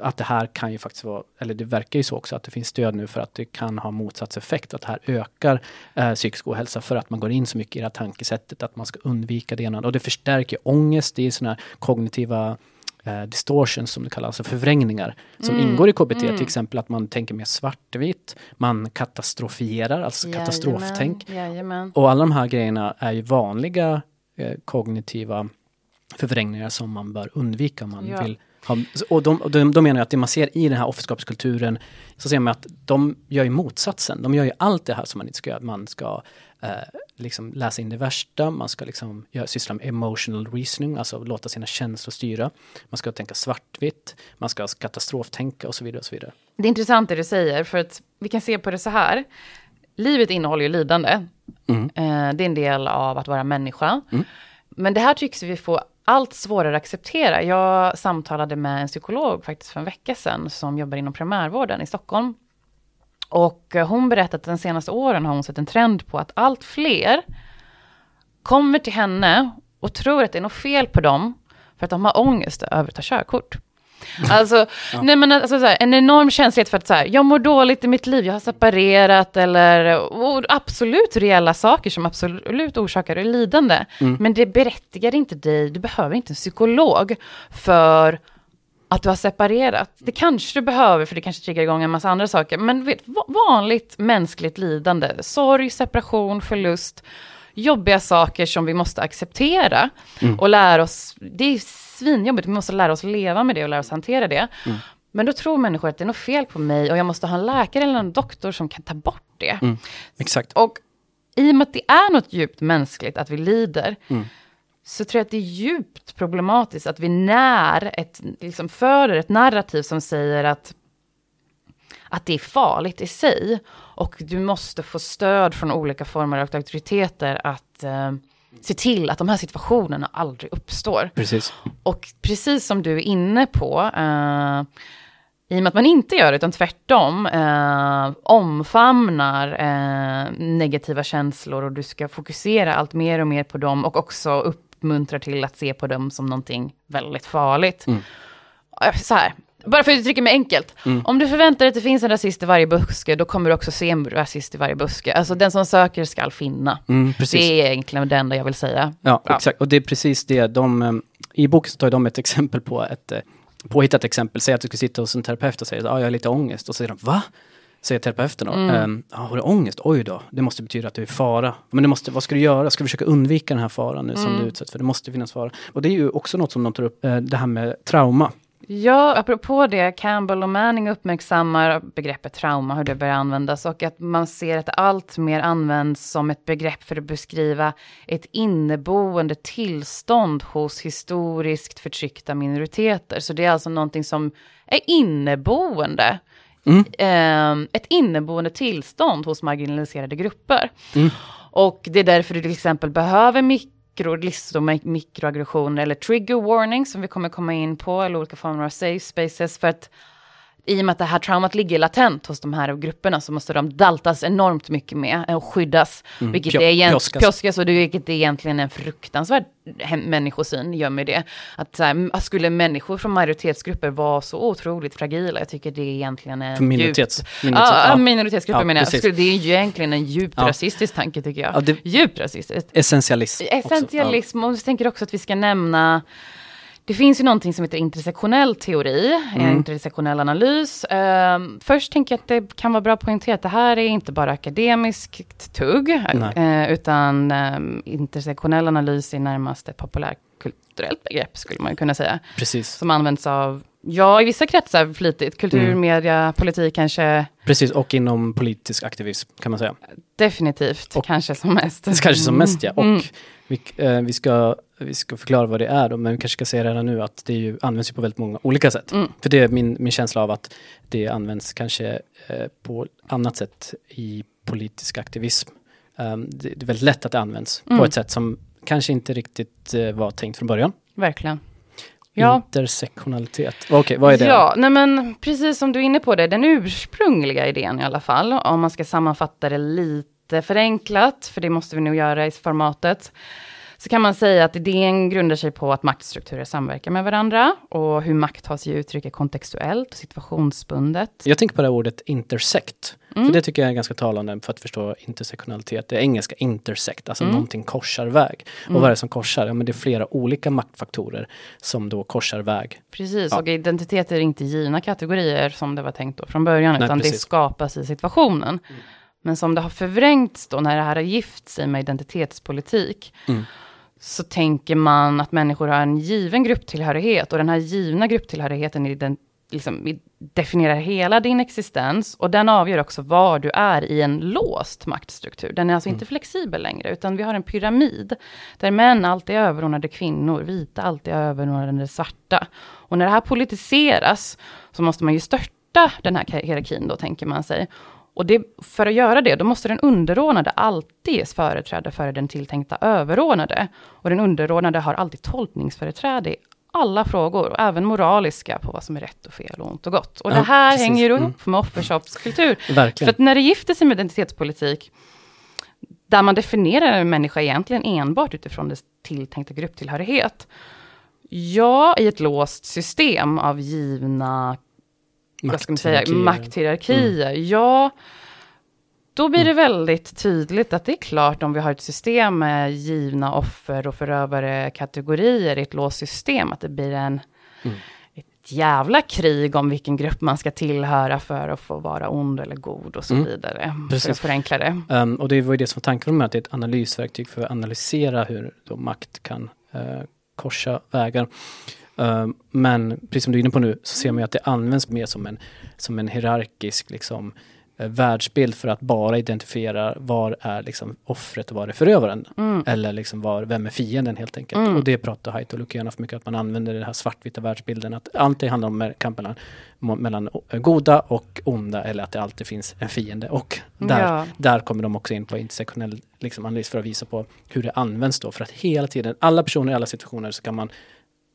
att det här kan ju faktiskt vara, eller det verkar ju så också, att det finns stöd nu för att det kan ha motsatseffekt, att det här ökar eh, psykisk ohälsa för att man går in så mycket i det här tankesättet att man ska undvika det ena. Och det förstärker ångest, det är sådana kognitiva eh, distortions som det kallas, alltså förvrängningar som mm. ingår i KBT, mm. till exempel att man tänker mer svartvitt, man katastrofierar, alltså Jajamän. katastroftänk. Jajamän. Och alla de här grejerna är ju vanliga eh, kognitiva förvrängningar som man bör undvika om man ja. vill och de, de, de menar att det man ser i den här offerskapskulturen, så ser man att de gör ju motsatsen. De gör ju allt det här som man inte ska göra. Man ska eh, liksom läsa in det värsta, man ska liksom göra, syssla med emotional reasoning, alltså låta sina känslor styra. Man ska tänka svartvitt, man ska katastroftänka och så vidare. och så vidare. Det är intressant det du säger, för att vi kan se på det så här. Livet innehåller ju lidande. Mm. Eh, det är en del av att vara människa. Mm. Men det här tycks vi få allt svårare att acceptera. Jag samtalade med en psykolog faktiskt för en vecka sedan som jobbar inom primärvården i Stockholm. Och eh, hon berättade att de senaste åren har hon sett en trend på att allt fler kommer till henne och tror att det är något fel på dem för att de har ångest över att ta körkort. [LAUGHS] Alltså, ja. nej men alltså så här, en enorm känslighet för att så här, jag mår dåligt i mitt liv, jag har separerat eller absolut reella saker som absolut orsakar lidande. Mm. Men det berättigar inte dig, du behöver inte en psykolog för att du har separerat. Det kanske du behöver, för det kanske triggar igång en massa andra saker. Men vet, vanligt mänskligt lidande, sorg, separation, förlust, jobbiga saker som vi måste acceptera mm. och lära oss. Det är svinjobbigt, vi måste lära oss leva med det och lära oss hantera det. Mm. Men då tror människor att det är något fel på mig och jag måste ha en läkare eller en doktor som kan ta bort det. Mm. Exakt. Och i och med att det är något djupt mänskligt att vi lider, mm. så tror jag att det är djupt problematiskt att vi när ett, liksom föder ett narrativ som säger att att det är farligt i sig. Och du måste få stöd från olika former av auktoriteter att eh, se till att de här situationerna aldrig uppstår. Precis. Och precis som du är inne på, eh, i och med att man inte gör det, utan tvärtom eh, omfamnar eh, negativa känslor och du ska fokusera allt mer och mer på dem och också uppmuntra till att se på dem som någonting väldigt farligt. Mm. Så här, bara för att uttrycka mig enkelt. Mm. Om du förväntar dig att det finns en rasist i varje buske, då kommer du också se en rasist i varje buske. Alltså den som söker ska finna. Mm, det är egentligen det enda jag vill säga. Ja, ja, exakt. Och det är precis det. De, eh, I boken så tar de ett exempel på ett eh, påhittat exempel. Säg att du ska sitta hos en terapeut och säga att ah, jag har lite ångest. Och så säger de, va? Säger terapeuten då. Mm. Ehm, ah, har du ångest? Oj då, det måste betyda att du är i fara. Men det måste, vad ska du göra? Ska du försöka undvika den här faran nu mm. som du utsätts för? Det måste finnas fara. Och det är ju också något som de tar upp, eh, det här med trauma. Ja, apropå det, Campbell och Manning uppmärksammar begreppet trauma, hur det börjar användas och att man ser att det allt mer används som ett begrepp för att beskriva ett inneboende tillstånd hos historiskt förtryckta minoriteter. Så det är alltså någonting som är inneboende. Mm. Eh, ett inneboende tillstånd hos marginaliserade grupper. Mm. Och det är därför du till exempel behöver mikrolistor med mikroaggressioner eller trigger warning som vi kommer komma in på, eller olika former av safe spaces för att i och med att det här traumat ligger latent hos de här grupperna så måste de daltas enormt mycket med och skyddas. Mm. Vilket, Pj är egent- pjoskas. och det, vilket är egentligen en fruktansvärd människosyn, gör mig det. Att så här, skulle människor från majoritetsgrupper vara så otroligt fragila? Jag tycker det är egentligen en minoritets, djupt... Minoritets, ja, ja, minoritetsgrupper ja, menar jag. Skulle, det är ju egentligen en djupt ja. rasistisk tanke tycker jag. Ja, det, djupt rasistisk. Essentialism. Essentialism, också. och jag tänker också att vi ska nämna det finns ju någonting som heter intersektionell teori, mm. intersektionell analys. Uh, först tänker jag att det kan vara bra att poängtera att det här är inte bara akademiskt tugg, uh, utan um, intersektionell analys är närmast ett populärkulturellt begrepp, skulle man kunna säga. Precis. Som används av Ja, i vissa kretsar flitigt. Kultur, mm. media, politik kanske. Precis, och inom politisk aktivism kan man säga. Definitivt, och, kanske som mest. Kanske som mest, ja. Och mm. vi, eh, vi, ska, vi ska förklara vad det är då, men vi kanske ska säga redan nu att det ju, används ju på väldigt många olika sätt. Mm. För det är min, min känsla av att det används kanske eh, på annat sätt i politisk aktivism. Um, det, det, är väldigt lätt att det används på mm. ett sätt som kanske inte riktigt eh, var tänkt från början. Verkligen. Ja. Intersektionalitet. Okej, okay, vad är det? Ja, nej men precis som du är inne på det, den ursprungliga idén i alla fall, om man ska sammanfatta det lite förenklat, för det måste vi nog göra i formatet, så kan man säga att idén grundar sig på att maktstrukturer samverkar med varandra och hur makt tar sig uttryck är kontextuellt och situationsbundet. Jag tänker på det här ordet intersect. Mm. För det tycker jag är ganska talande för att förstå intersektionalitet. Det engelska intersect, alltså mm. någonting korsar väg. Och mm. vad är det som korsar? Ja, men det är flera olika maktfaktorer som då korsar väg. Precis, ja. och identitet är inte givna kategorier som det var tänkt då från början, Nej, utan precis. det skapas i situationen. Mm. Men som det har förvrängts då när det här har gift sig med identitetspolitik, mm så tänker man att människor har en given grupptillhörighet och den här givna grupptillhörigheten i den, liksom, definierar hela din existens och den avgör också var du är i en låst maktstruktur. Den är alltså mm. inte flexibel längre, utan vi har en pyramid där män alltid är överordnade kvinnor, vita alltid är överordnade svarta. Och när det här politiseras så måste man ju störta den här hierarkin då, tänker man sig. Och det, för att göra det, då måste den underordnade alltid ges företräde före den tilltänkta överordnade. Och den underordnade har alltid tolkningsföreträde i alla frågor, och även moraliska, på vad som är rätt och fel och ont och gott. Och ja, det här precis. hänger ju ihop mm. med offerskapskultur. För att när det gifter sig med identitetspolitik, där man definierar en människa egentligen enbart utifrån dess tilltänkta grupptillhörighet, Ja, i ett låst system av givna vad ska man säga, makthierarkier. Mm. Ja, då blir det mm. väldigt tydligt att det är klart om vi har ett system med givna offer och förövare kategorier i ett låst system, att det blir en, mm. ett jävla krig om vilken grupp man ska tillhöra för att få vara ond eller god och så mm. vidare. Precis. För att förenkla det. Um, och det var ju det som var tanken med att det är ett analysverktyg för att analysera hur makt kan uh, korsa vägar. Ehm, men precis som du är inne på nu så ser man ju att det används mer som en, som en hierarkisk liksom, uh, världsbild för att bara identifiera var är liksom offret och var är förövaren. Mm. Eller liksom var, vem är fienden helt enkelt. Mm. Och det pratar Haidt och Lukianov för mycket att man använder den här svartvita världsbilden. Att alltid handlar om kampen mellan, mellan goda och onda eller att det alltid finns en fiende. Och där, ja. där kommer de också in på intersektionell liksom, analys för att visa på hur det används då. För att hela tiden, alla personer i alla situationer så kan man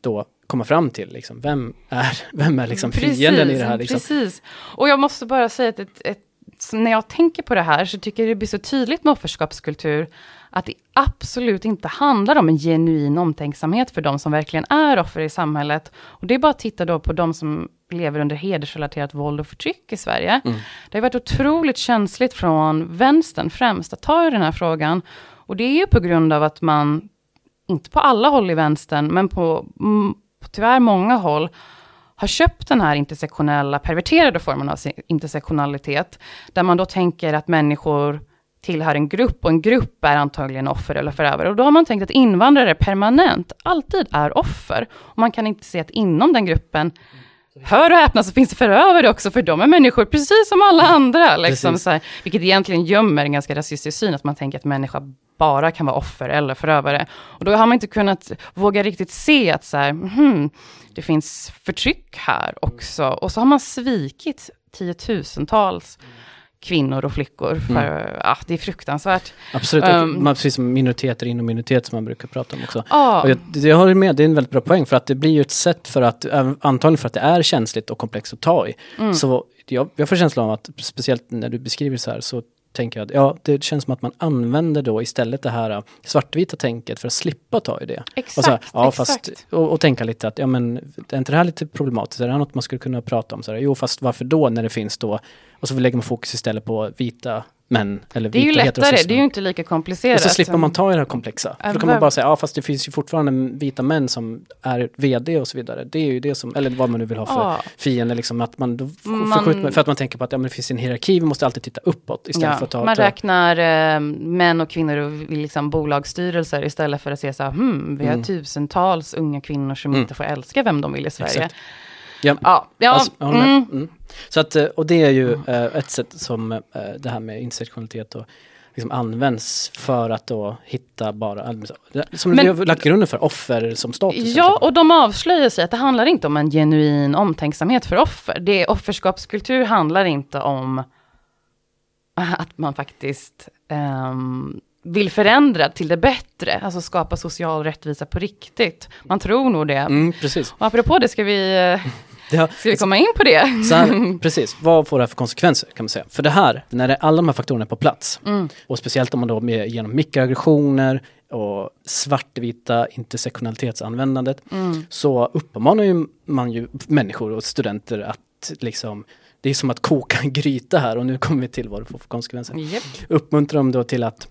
då komma fram till. Liksom, vem är, [LAUGHS] vem är liksom fienden precis, i det här? Liksom? Precis. Och jag måste bara säga att ett, ett, när jag tänker på det här så tycker jag det blir så tydligt med offerskapskultur att det absolut inte handlar om en genuin omtänksamhet för de som verkligen är offer i samhället. Och det är bara att titta då på de som lever under hedersrelaterat våld och förtryck i Sverige. Mm. Det har varit otroligt känsligt från vänstern främst att ta i den här frågan. Och det är ju på grund av att man, inte på alla håll i vänstern, men på på tyvärr många håll har köpt den här intersektionella, perverterade formen av intersektionalitet, där man då tänker att människor tillhör en grupp och en grupp är antagligen offer eller förövare. Och då har man tänkt att invandrare permanent alltid är offer. Och man kan inte se att inom den gruppen Hör och häpna så finns det förövare också, för de är människor precis som alla andra. Liksom, så här, vilket egentligen gömmer en ganska rasistisk syn, att man tänker att människa bara kan vara offer eller förövare. Och då har man inte kunnat våga riktigt se att så här, hmm, det finns förtryck här också. Och så har man svikit tiotusentals kvinnor och flickor. För, mm. ja, det är fruktansvärt. Absolut, um, man, precis som minoriteter inom minoritet som man brukar prata om också. Ah. Jag, jag håller med, det är en väldigt bra poäng för att det blir ju ett sätt för att, antagligen för att det är känsligt och komplext att ta i. Mm. Så jag, jag får känslan av att, speciellt när du beskriver så här, så tänker jag att ja, det känns som att man använder då istället det här äh, svartvita tänket för att slippa ta i det. Exakt, och, så här, ja, exakt. Fast, och, och, tänka lite att, ja men, är inte det här lite problematiskt? Är det här något man skulle kunna prata om? Så här, jo, fast varför då när det finns då, och så lägger man fokus istället på vita män. Eller det är ju lättare, det är ju inte lika komplicerat. Och så slipper man ta i det här komplexa. För då kan man bara säga, ja fast det finns ju fortfarande vita män som är vd och så vidare. Det är ju det som, eller vad man nu vill ha för ja. fiende, liksom att man då man, för att man tänker på att ja, men det finns en hierarki, vi måste alltid titta uppåt istället ja, för att ta... Man ta, räknar äh, män och kvinnor i liksom bolagsstyrelser istället för att se så här, hmm, vi har mm. tusentals unga kvinnor som mm. inte får älska vem de vill i Sverige. Exakt. Ja, ja, ja alltså, mm. mm. Så att, eh, och det är ju mm. ett sätt som eh, det här med intersektionalitet och liksom används för att då hitta bara, som Men, vi har lagt grunden för, offer som status. Ja, och de avslöjar sig att det handlar inte om en genuin omtänksamhet för offer. Det offerskapskultur handlar inte om [LAUGHS] att man faktiskt um, vill förändra till det bättre, alltså skapa social rättvisa på riktigt. Man tror nog det. Mm, precis. Och apropå det ska vi [LAUGHS] Ska vi komma in på det? Här, precis, vad får det här för konsekvenser kan man säga? För det här, när det, alla de här faktorerna är på plats, mm. och speciellt om man då med, genom mikroaggressioner och svartvita intersektionalitetsanvändandet, mm. så uppmanar ju man ju människor och studenter att liksom det är som att koka en gryta här och nu kommer vi till vad det får för konsekvenser. Yep. Uppmuntrar dem då till att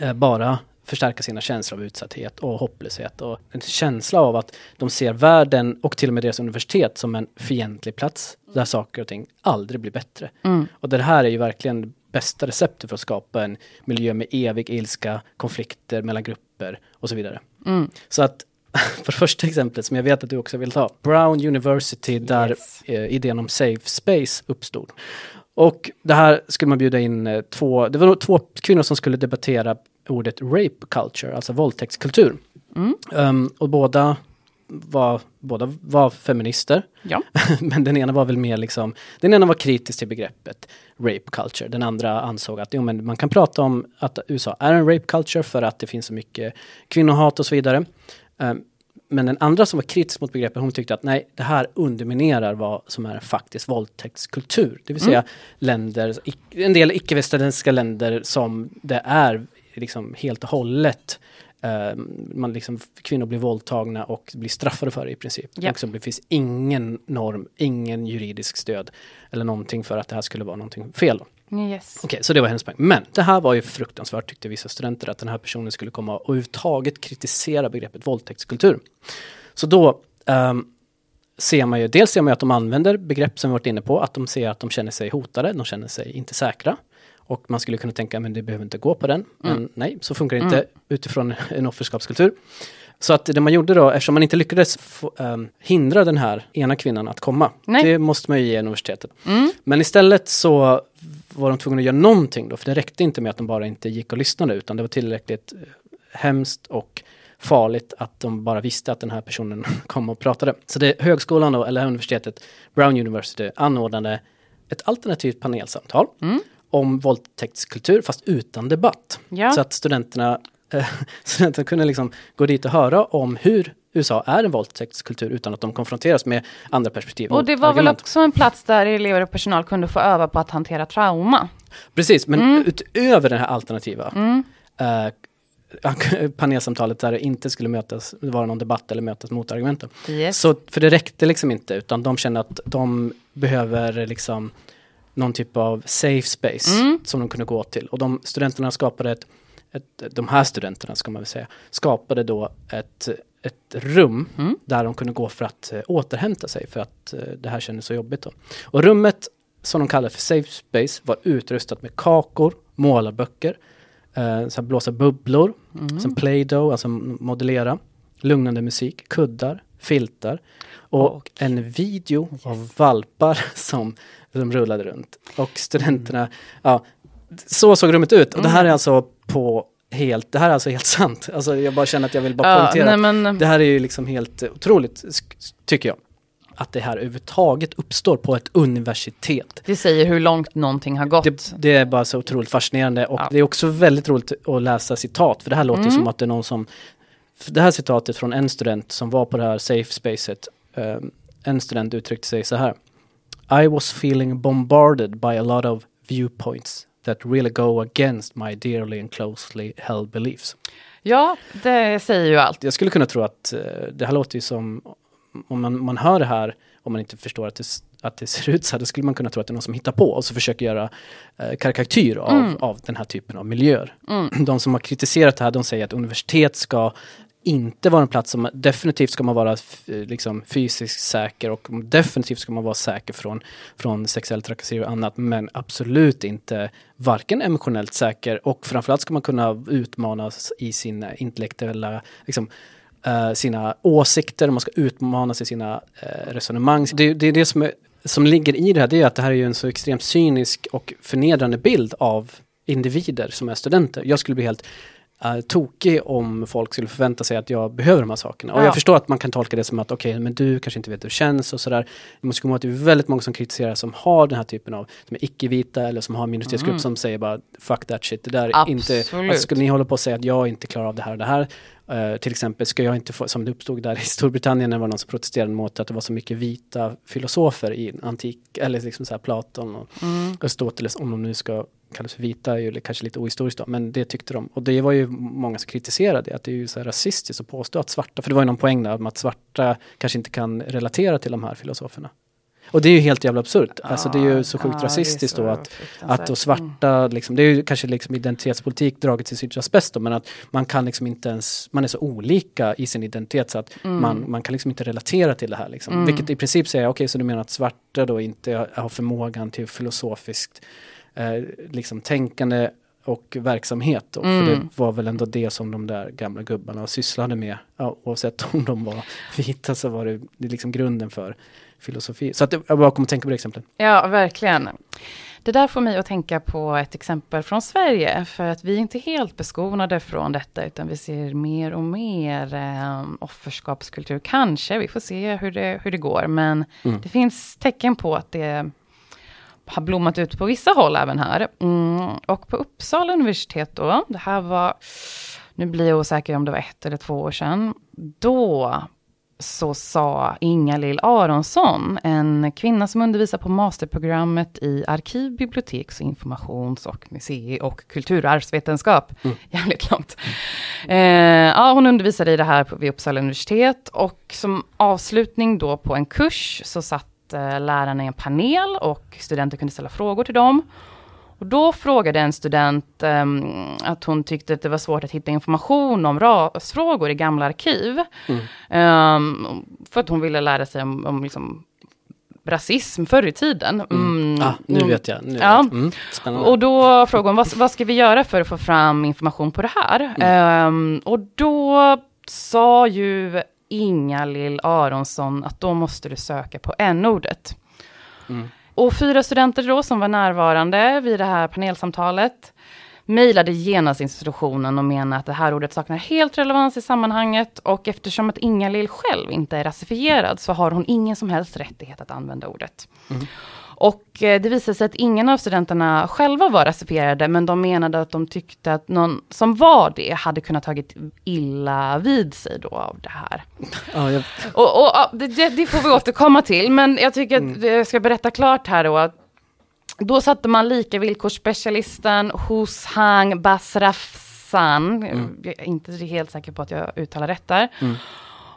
eh, bara förstärka sina känslor av utsatthet och hopplöshet och en känsla av att de ser världen och till och med deras universitet som en fientlig plats där saker och ting aldrig blir bättre. Mm. Och det här är ju verkligen det bästa receptet för att skapa en miljö med evig ilska, konflikter mellan grupper och så vidare. Mm. Så att [LAUGHS] för första exemplet som jag vet att du också vill ta, Brown University där yes. eh, idén om safe space uppstod. Och det här skulle man bjuda in eh, två, det var två kvinnor som skulle debattera ordet rape culture, alltså våldtäktskultur. Mm. Um, och båda var, båda var feminister. Ja. [LAUGHS] Men den ena var väl mer liksom, den ena var kritisk till begreppet rape culture. Den andra ansåg att jo, men man kan prata om att USA är en rape culture för att det finns så mycket kvinnohat och så vidare. Um, men den andra som var kritisk mot begreppet, hon tyckte att nej, det här underminerar vad som är faktisk våldtäktskultur. Det vill säga mm. länder, en del icke-västerländska länder som det är liksom helt och hållet Uh, man liksom, kvinnor blir våldtagna och blir straffade för det i princip. Yep. Liksom, det finns ingen norm, ingen juridisk stöd eller någonting för att det här skulle vara någonting fel. Yes. Okej, okay, så det var hennes poäng. Men det här var ju fruktansvärt tyckte vissa studenter att den här personen skulle komma och överhuvudtaget kritisera begreppet våldtäktskultur. Så då um, ser man ju, dels ser man ju att de använder begrepp som vi varit inne på, att de ser att de känner sig hotade, de känner sig inte säkra. Och man skulle kunna tänka, men det behöver inte gå på den. Mm. Men nej, så funkar det inte mm. utifrån [LAUGHS] en offerskapskultur. Så att det man gjorde då, eftersom man inte lyckades få, um, hindra den här ena kvinnan att komma, nej. det måste man ju ge universitetet. Mm. Men istället så var de tvungna att göra någonting då, för det räckte inte med att de bara inte gick och lyssnade, utan det var tillräckligt eh, hemskt och farligt att de bara visste att den här personen [LAUGHS] kom och pratade. Så det högskolan då, eller universitetet, Brown University, anordnade ett alternativt panelsamtal. Mm om våldtäktskultur fast utan debatt. Ja. Så att studenterna, äh, [LAUGHS] studenterna kunde liksom gå dit och höra om hur USA är en våldtäktskultur utan att de konfronteras med andra perspektiv. Och det var argument. väl också en plats där elever och personal kunde få öva på att hantera trauma? Precis, men mm. utöver det här alternativa mm. äh, [LAUGHS] panelsamtalet där det inte skulle mötas, vara någon debatt eller mötas mot argumenten. Yes. Så, för det räckte liksom inte utan de kände att de behöver liksom någon typ av safe space mm. som de kunde gå till. Och de studenterna skapade ett, ett, de här studenterna ska man väl säga, skapade då ett, ett rum mm. där de kunde gå för att uh, återhämta sig för att uh, det här kändes så jobbigt. Då. Och rummet som de kallar för safe space, var utrustat med kakor, målarböcker, eh, så blåsa bubblor, Mm. som play-doh, alltså modellera, lugnande musik, kuddar, filtar och, Och- en video av valpar [LAUGHS] som, som rullade runt. Och studenterna, ja, så såg rummet ut. Och det Mm. här är alltså på helt, det här är alltså helt [LAUGHS] sant. Alltså jag bara känner att jag vill bara Ja, poängtera nej, men, det här är ju liksom helt otroligt, tycker jag. Att det här överhuvudtaget uppstår på ett universitet. det säger hur långt någonting har gått. Det, det är bara så otroligt fascinerande och Ja. det är också väldigt roligt att läsa citat för det här låter Mm. som att det är någon som Det här citatet från en student som var på det här safe spacet eh, En student uttryckte sig så här I was feeling bombarded by a lot of viewpoints that really go against my dearly and closely held beliefs. Ja, det säger ju allt. Jag skulle kunna tro att eh, det här låter ju som om man, man hör det här om man inte förstår att det, att det ser ut så här, då skulle man kunna tro att det är någon som hittar på och så försöker göra eh, karikatyr av, Mm. av den här typen av miljöer. Mm. [CLEARS THROAT] De som har kritiserat det här, de säger att universitet ska inte vara en plats som, definitivt ska man vara eh, liksom fysiskt säker och definitivt ska man vara säker från, från sexuell trakasserier och annat, men absolut inte varken emotionellt säker och framförallt ska man kunna utmanas i sina intellektuella, liksom, uh, sina åsikter, man ska utmanas i sina uh, resonemang. Det, det är det som, är, som ligger i det här, det är att det här är ju en så extremt cynisk och förnedrande bild av individer som är studenter. Jag skulle bli helt uh, tokig om folk skulle förvänta sig att jag behöver de här sakerna. Och Ja. jag förstår att man kan tolka det som att okej, men du kanske inte vet hur det känns och sådär. Jag måste komma ihåg att det är väldigt många som kritiserar som har den här typen av, som är icke-vita eller som har minoritetsgrupp Mm. som säger bara fuck that shit, det där är inte, Absolut. alltså, skulle ni hålla på och säga att jag inte klarar av det här och det här, eh, till exempel ska jag inte få, som det uppstod där i [LAUGHS] Storbritannien när det var någon som protesterade mot att det var så mycket vita filosofer i antik, eller liksom så Platon och Mm. Aristoteles, om de nu ska kallas för vita, är ju kanske lite ohistoriskt då, men det tyckte de. Och det var ju många som kritiserade det, att det är ju så här rasistiskt att påstå att svarta, för det var ju någon poäng där, om att svarta kanske inte kan relatera till de här filosoferna. Och det är ju helt jävla absurt. Alltså det är ju så sjukt är rasistiskt så då att att då svarta, liksom, det är ju kanske liksom identitetspolitik draget till sitt bäst då, men att man kan liksom inte ens, man är så olika i sin identitet så att Mm. man, man kan liksom inte relatera till det här liksom. Mm. Vilket i princip säger, okej så du menar att svarta då inte har förmågan till filosofiskt eh, liksom tänkande och verksamhet då, Mm. för det var väl ändå det som de där gamla gubbarna sysslade med, ja, oavsett om de var [LAUGHS] vita så var det, det liksom grunden för filosofi. Så att jag bara kommer att tänka på det exemplet. Ja, verkligen. Det där får mig att tänka på ett exempel från Sverige, för att vi är inte helt beskonade från detta, utan vi ser mer och mer eh, offerskapskultur. Kanske, vi får se hur det, hur det går, men Mm. det finns tecken på att det har blommat ut på vissa håll även här. Mm, och på Uppsala universitet då, det här var, nu blir jag osäker om det var ett eller två år sedan, då så sa Inga-Lill Aronsson, en kvinna som undervisar på masterprogrammet i arkiv, biblioteks, informations och musei och kulturarvsvetenskap. Mm. [LAUGHS] Jävligt långt. Eh, ja, hon undervisade i det här på, vid Uppsala universitet och som avslutning då på en kurs så satt eh, lärarna i en panel och studenter kunde ställa frågor till dem. Och då frågade en student ehm, att hon tyckte att det var svårt att hitta information om rasfrågor i gamla arkiv. Mm. Ehm, för att hon ville lära sig om, om liksom rasism förr i tiden. Mm. Ah, nu Mm. vet jag. Nu Ja. vet. Mm. Och då frågade hon, vad, vad ska vi göra för att få fram information på det här? Mm. Ehm, och då sa ju Inga-Lill Aronsson att då måste du söka på n-ordet. Mm. Och fyra studenter då som var närvarande vid det här panelsamtalet mejlade genast institutionen och menade att det här ordet saknar helt relevans i sammanhanget och eftersom att Inga-Lill själv inte är rasifierad så har hon ingen som helst rättighet att använda ordet. Mm. Och eh, det visade sig att ingen av studenterna själva var rasifierade, men de menade att de tyckte att någon som var det hade kunnat tagit illa vid sig då av det här. Ja, jag, Och, och det, det, får vi återkomma till, men jag tycker Mm. att jag ska berätta klart här då att då satte man lika villkorsspecialisten Hushang Basrafsan, Mm. jag är inte helt säker på att jag uttalar rätt där. Mm.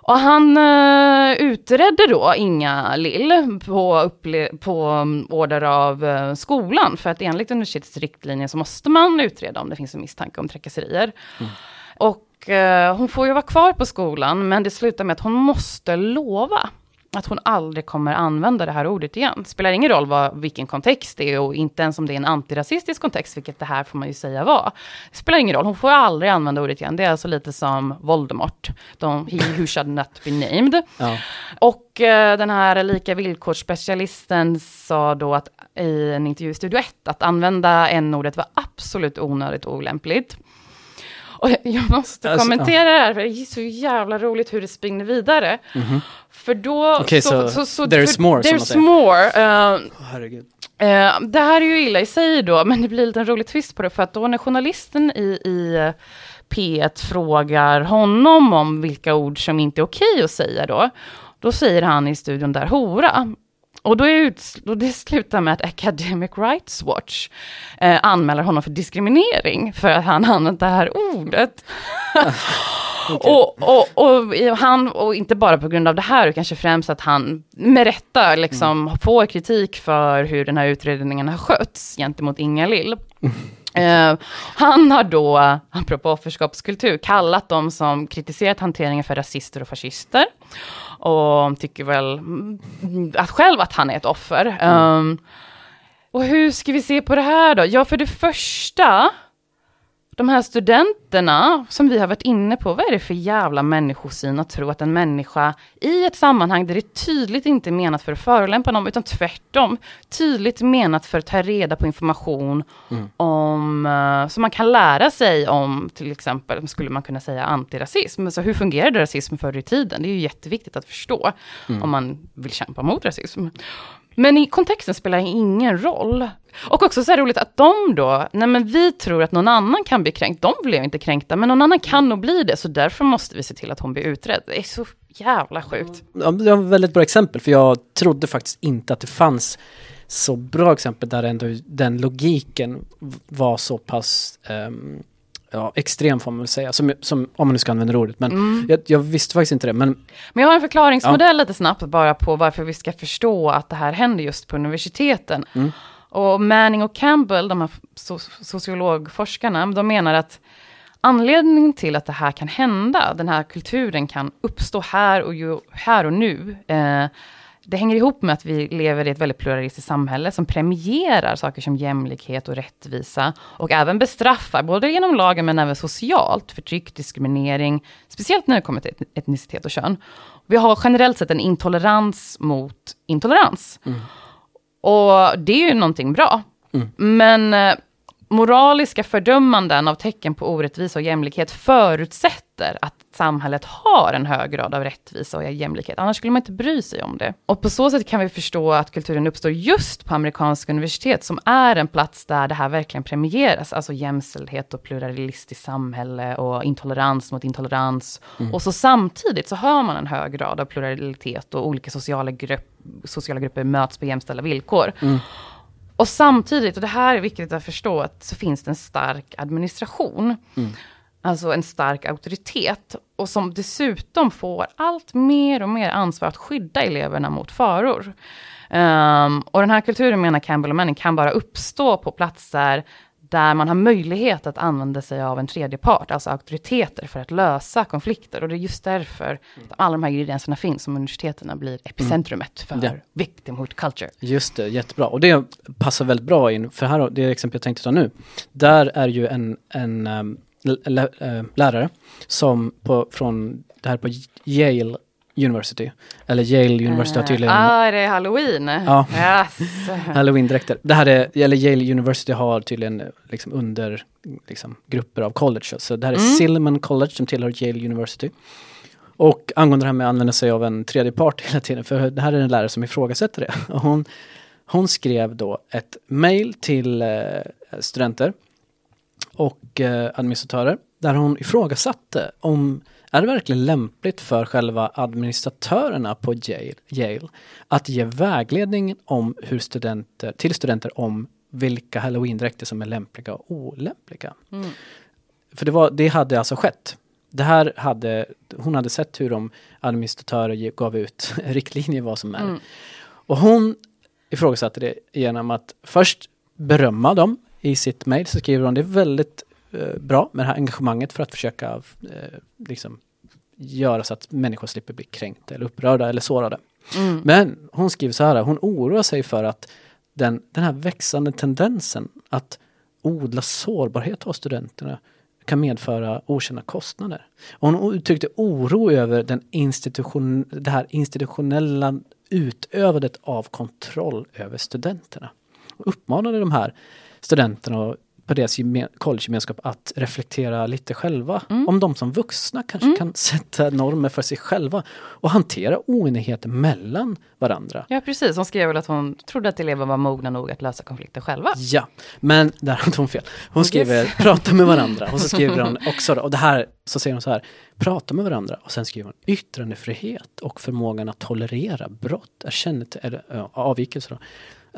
Och han uh, utredde då Inga Lill på, på um, order av eh, skolan, för att enligt universitetets riktlinjer så måste man utreda om det finns en misstanke om trakasserier. Mm. Och eh, hon får ju vara kvar på skolan, men det slutar med att hon måste lova att hon aldrig kommer använda det här ordet igen. Spelar ingen roll vad, vilken kontext det är och inte ens om det är en antirasistisk kontext, vilket det här får man ju säga var. Spelar ingen roll, hon får aldrig använda ordet igen. Det är alltså lite som Voldemort, de, he who should not be named. Ja. Och eh, den här lika villkorsspecialisten sa då att i en intervju i Studio 1 att använda n-ordet var absolut onödigt och olämpligt. Och jag måste Alltså, kommentera det här, för det är så jävla roligt hur det spinner vidare. För då... Okej, så there's för- more, som man There's more. eh, Herregud. Eh, det här är ju illa i sig då, men det blir lite en rolig twist på det, för att då när journalisten i, i eh, P1 frågar honom om vilka ord som inte är okej att säga då, då säger han i studion där hora. Och då är och det slutar med att Academic Rights Watch eh, anmäler honom för diskriminering för att han använt det här ordet. [LAUGHS] Och, och, och, han, och inte bara på grund av det här, utan kanske främst att han med rätta liksom får kritik för hur den här utredningen har skötts gentemot Inga-Lill. [LAUGHS] Eh, han har då, apropå offerskapskultur, kallat dem som kritiserat hanteringen för rasister och fascister. Och tycker väl mm, att själv att han är ett offer. Um, och hur ska vi se på det här då? Ja, för det första, de här studenterna som vi har varit inne på, vad är det för jävla människosyn att tro att en människa i ett sammanhang där det tydligt inte är menat för att förolämpa någon, utan tvärtom tydligt menat för att ta reda på information om, eh, som man kan lära sig om, till exempel, skulle man kunna säga antirasism. Så hur fungerade rasism förr i tiden? Det är ju jätteviktigt att förstå om man vill kämpa mot rasism. Men i kontexten spelar det ingen roll. Och också så här roligt att de då, nej men vi tror att någon annan kan bli kränkt, de blev inte kränkta, men någon annan kan nog bli det, så därför måste vi se till att hon blir utredd. Det är så jävla sjukt. Ja, det var ett väldigt bra exempel, för jag trodde faktiskt inte att det fanns så bra exempel där ändå den logiken var så pass um ja, extrem får man väl säga, som, som, om man nu ska använda ordet. Men jag, jag visste faktiskt inte det. Men Men jag har en förklaringsmodell lite snabbt bara på varför vi ska förstå att det här händer just på universiteten. Och Manning och Campbell, de här so- sociologforskarna, de menar att anledningen till att det här kan hända, den här kulturen kan uppstå här och, ju, här och nu, eh, det hänger ihop med att vi lever i ett väldigt pluralistiskt samhälle som premierar saker som jämlikhet och rättvisa och även bestraffar, både genom lagen men även socialt, förtryck, diskriminering, speciellt när det kommer till et- etnicitet och kön. Vi har generellt sett en intolerans mot intolerans. Och det är ju någonting bra. Men eh, moraliska fördömanden av tecken på orättvisa och jämlikhet förutsätter att samhället har en hög grad av rättvisa och jämlikhet. Annars skulle man inte bry sig om det. Och på så sätt kan vi förstå att kulturen uppstår just på amerikanska universitet, som är en plats där det här verkligen premieras. Alltså jämställdhet och pluralistiskt samhälle och intolerans mot intolerans. Och så samtidigt så har man en hög grad av pluralitet och olika sociala, grupp, sociala grupper möts på jämställda villkor. Och samtidigt, och det här är viktigt att förstå, att så finns det en stark administration. Alltså en stark auktoritet. Och som dessutom får allt mer och mer ansvar att skydda eleverna mot faror. Ehm, och den här kulturen, menar Campbell och Manning, kan bara uppstå på platser där man har möjlighet att använda sig av en tredje part, alltså auktoriteter, för att lösa konflikter. Och det är just därför att alla de här ingredienserna finns, som universiteten blir epicentrumet för Ja. victimhood culture. Just det, jättebra. Och det passar väldigt bra in, för här, det exempel jag tänkte ta nu, där är ju en, en um, äh, lärare som på, från, det här på Yale University, eller Yale University har tydligen Ah, är det halloween? Ja. Yes. [LAUGHS] Halloween-dräkter. Det här är, eller Yale University har tydligen eh, liksom under liksom, grupper av college. Så det här är Silliman College som tillhör Yale University. Och angående det här med att använda sig av en tredje part hela tiden, för det här är en lärare som ifrågasätter det. Och hon, hon skrev då ett mail till eh, studenter och eh, administratörer där hon ifrågasatte om är det verkligen lämpligt för själva administratörerna på Yale, Yale att ge vägledning om hur studenter, till studenter om vilka halloween-dräkter som är lämpliga och olämpliga. För det, var, det hade alltså skett. Det här hade, hon hade sett hur de administratörer gav ut [LAUGHS] riktlinjer vad som är. Och hon ifrågasatte det genom att först berömma dem i sitt mejl. Så skriver hon det är väldigt bra med det här engagemanget för att försöka eh, liksom, göra så att människor slipper bli kränkta eller upprörda eller sårade. Mm. Men hon skriver så här, hon oroar sig för att den, den här växande tendensen att odla sårbarhet hos studenterna kan medföra okända kostnader. Och hon uttryckte oro över den institution, det här institutionella utövandet av kontroll över studenterna. Och uppmanade de här studenterna och på deras gemen- collegegemenskap att reflektera lite själva. Om de som vuxna kanske kan [LAUGHS] sätta normer för sig själva och hantera oenigheter mellan varandra. Ja, precis. Hon skrev väl att hon trodde att elever var mogna nog att lösa konflikter själva. Ja, men där hade hon fel. Hon skriver prata med varandra och så skriver hon [LAUGHS] också, och det här, så säger hon så här, prata med varandra och sen skriver hon yttrandefrihet och förmågan att tolerera brott är kännet, eller, ja, avvikelser då,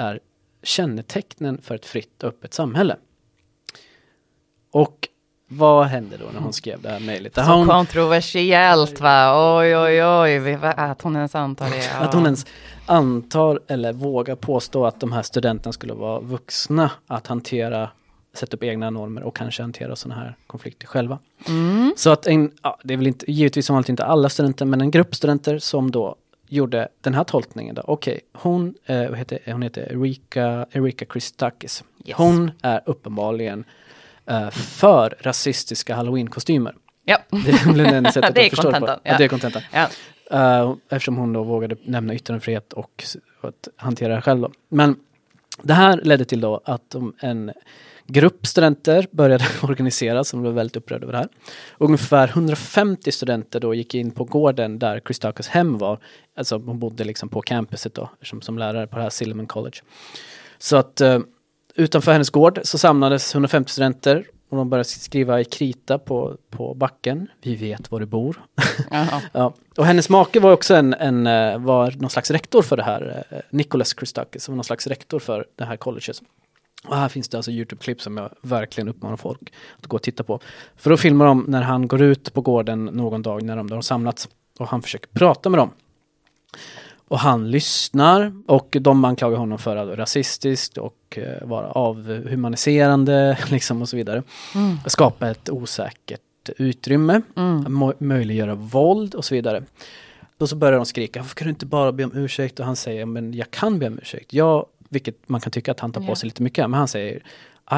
är kännetecknen för ett fritt och öppet samhälle. Och vad hände då när hon skrev det här mejlet? Så hon- kontroversiellt va? Oj, oj, oj, att hon ens antar det. Ja. Att hon ens antar eller vågar påstå att de här studenterna skulle vara vuxna att hantera, sätta upp egna normer och kanske hantera sådana här konflikter själva. Mm. Så att en, ja, det är väl inte, givetvis som alltid inte alla studenter, men en grupp studenter som då gjorde den här tolkningen då. Okej, hon, eh, heter, hon heter Erika, Erika Christakis. Yes. Hon är uppenbarligen eh, för rasistiska halloween-kostymer. Ja. [LAUGHS] Det är en [LAUGHS] Det är att det på. kontentan, Ja, ja. det är kontentan. ja. Uh, eftersom hon då vågade nämna yttrandefrihet och, och att hantera det själv. Då. Men det här ledde till då att en grupp studenter började [LAUGHS] organiseras som blev väldigt upprörda över det här. Ungefär 150 studenter då gick in på gården där Christakis hem var. Alltså hon bodde liksom på campuset då, som, som lärare på det här Silverman College. Så att uh, utanför hennes gård så samlades 150 studenter och de började skriva i krita på, på backen. Vi vet var du bor. [LAUGHS] Ja. Och hennes make var också en, en, eh, var någon slags rektor för det här, eh, Nicholas Christakis, som var någon slags rektor för det här colleget. Och här finns det alltså Youtube-klipp som jag verkligen uppmanar folk att gå och titta på. För då filmar de när han går ut på gården någon dag när de, de samlats och han försöker prata med dem. Och han lyssnar och de anklagar honom för att vara rasistiskt och eh, vara avhumaniserande [LAUGHS] liksom och så vidare. Mm. Skapa ett osäkert utrymme, mo- möjliggöra våld och så vidare. Och så börjar de skrika, varför kan du inte bara be om ursäkt? Och han säger, men jag kan be om ursäkt. Jag, vilket man kan tycka att han tar på sig lite mycket, men han säger,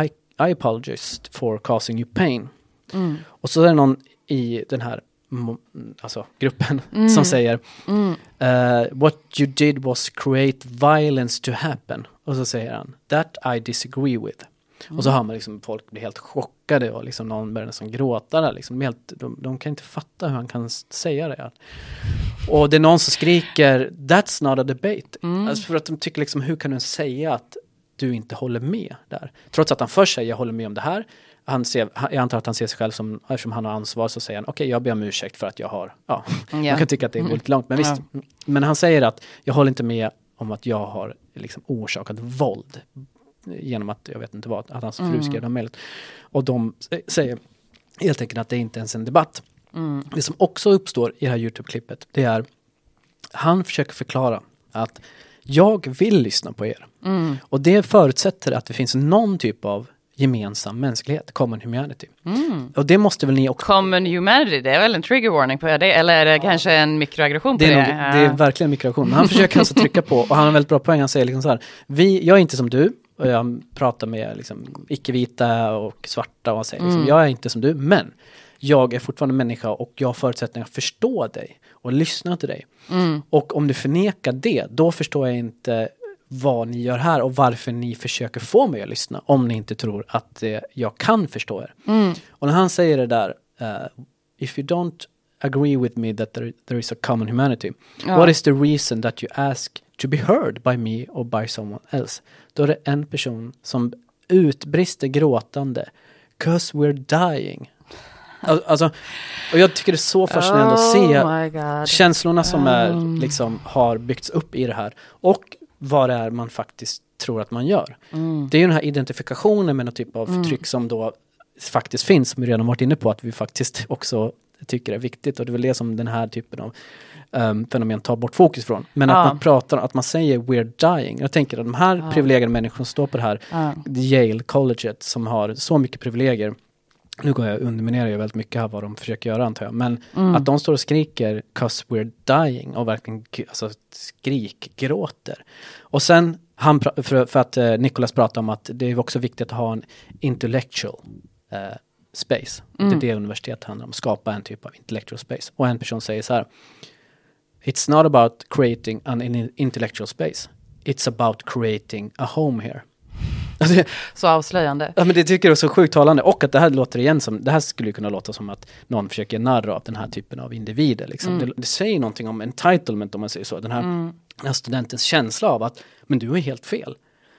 I, I apologize for causing you pain. Mm. Och så är det någon i den här alltså, gruppen [LAUGHS] som säger Mm. Uh, what you did was create violence to happen. Och så säger han, that I disagree with. Och så hör man liksom folk bli helt chockade och liksom någon börjar nästan gråta där. Liksom. De, helt, de, de kan inte fatta hur han kan säga det. Och det är någon som skriker, that's not a debate. Alltså för att de tycker liksom, hur kan du säga att du inte håller med där? Trots att han först säger, jag håller med om det här. Han ser, jag antar att han ser sig själv som, eftersom han har ansvar så säger han, okej jag ber om ursäkt för att jag har, ja, man kan tycka att det är lite långt, men visst. Men han säger att jag håller inte med om att jag har liksom orsakat våld genom att, jag vet inte vad, att hans fru skrev det mejlet. Och de säger helt enkelt att det inte ens är en debatt. Det som också uppstår i det här Youtube-klippet, det är han försöker förklara att jag vill lyssna på er. Och det förutsätter att det finns någon typ av gemensam mänsklighet, common humanity. Och det måste väl ni också Common humanity, det är väl en trigger warning på det? Eller är det kanske en mikroaggression på Det det? är, nog, det är verkligen mikroaggression. Men han försöker alltså trycka på, och han har en väldigt bra poäng. Han säger liksom så här, vi, jag är inte som du, och jag pratar med liksom, icke-vita och svarta och han säger liksom, jag är inte som du, men jag är fortfarande människa och jag har förutsättningar att förstå dig och lyssna till dig. Och om du förnekar det, då förstår jag inte vad ni gör här och varför ni försöker få mig att lyssna om ni inte tror att eh, jag kan förstå er. Och när han säger det där, eh, if you don't agree with me that there, there is a common humanity, Ja. what is the reason that you ask to be heard by me or by someone else? Då är det en person som utbrister gråtande, 'cause we're dying. Al- Alltså, och jag tycker det är så fascinerande att se Oh my God. känslorna som är, liksom, har byggts upp i det här och vad det är man faktiskt tror att man gör. Det är ju den här identifikationen med någon typ av förtryck som då faktiskt finns, som vi redan varit inne på, att vi faktiskt [LAUGHS] också tycker är viktigt och det är väl det som den här typen av um, fenomen tar bort fokus från. Men Ja. att man pratar, att man säger we're dying. Jag tänker att de här privilegierade människorna som står på det här Ja. Yale colleget som har så mycket privilegier nu går jag underminerar ju väldigt mycket här vad de försöker göra antar jag, men Mm. att de står och skriker 'cause we're dying' och verkligen alltså, skrikgråter. Och sen, han, för, för att eh, Nicholas pratar om att det är också viktigt att ha en intellectual eh, space. Mm. Det är det universitet handlar om, skapa en typ av intellectual space. Och en person säger så här, It's not about creating an in- intellectual space. It's about creating a home here. Alltså, Så avslöjande. Ja men det tycker jag är så sjukt talande och att det här låter igen som, det här skulle kunna låta som att någon försöker narr av den här typen av individer liksom. Mm. Det, det säger någonting om entitlement om man säger så, den här, Mm. den här studentens känsla av att, men du är helt fel.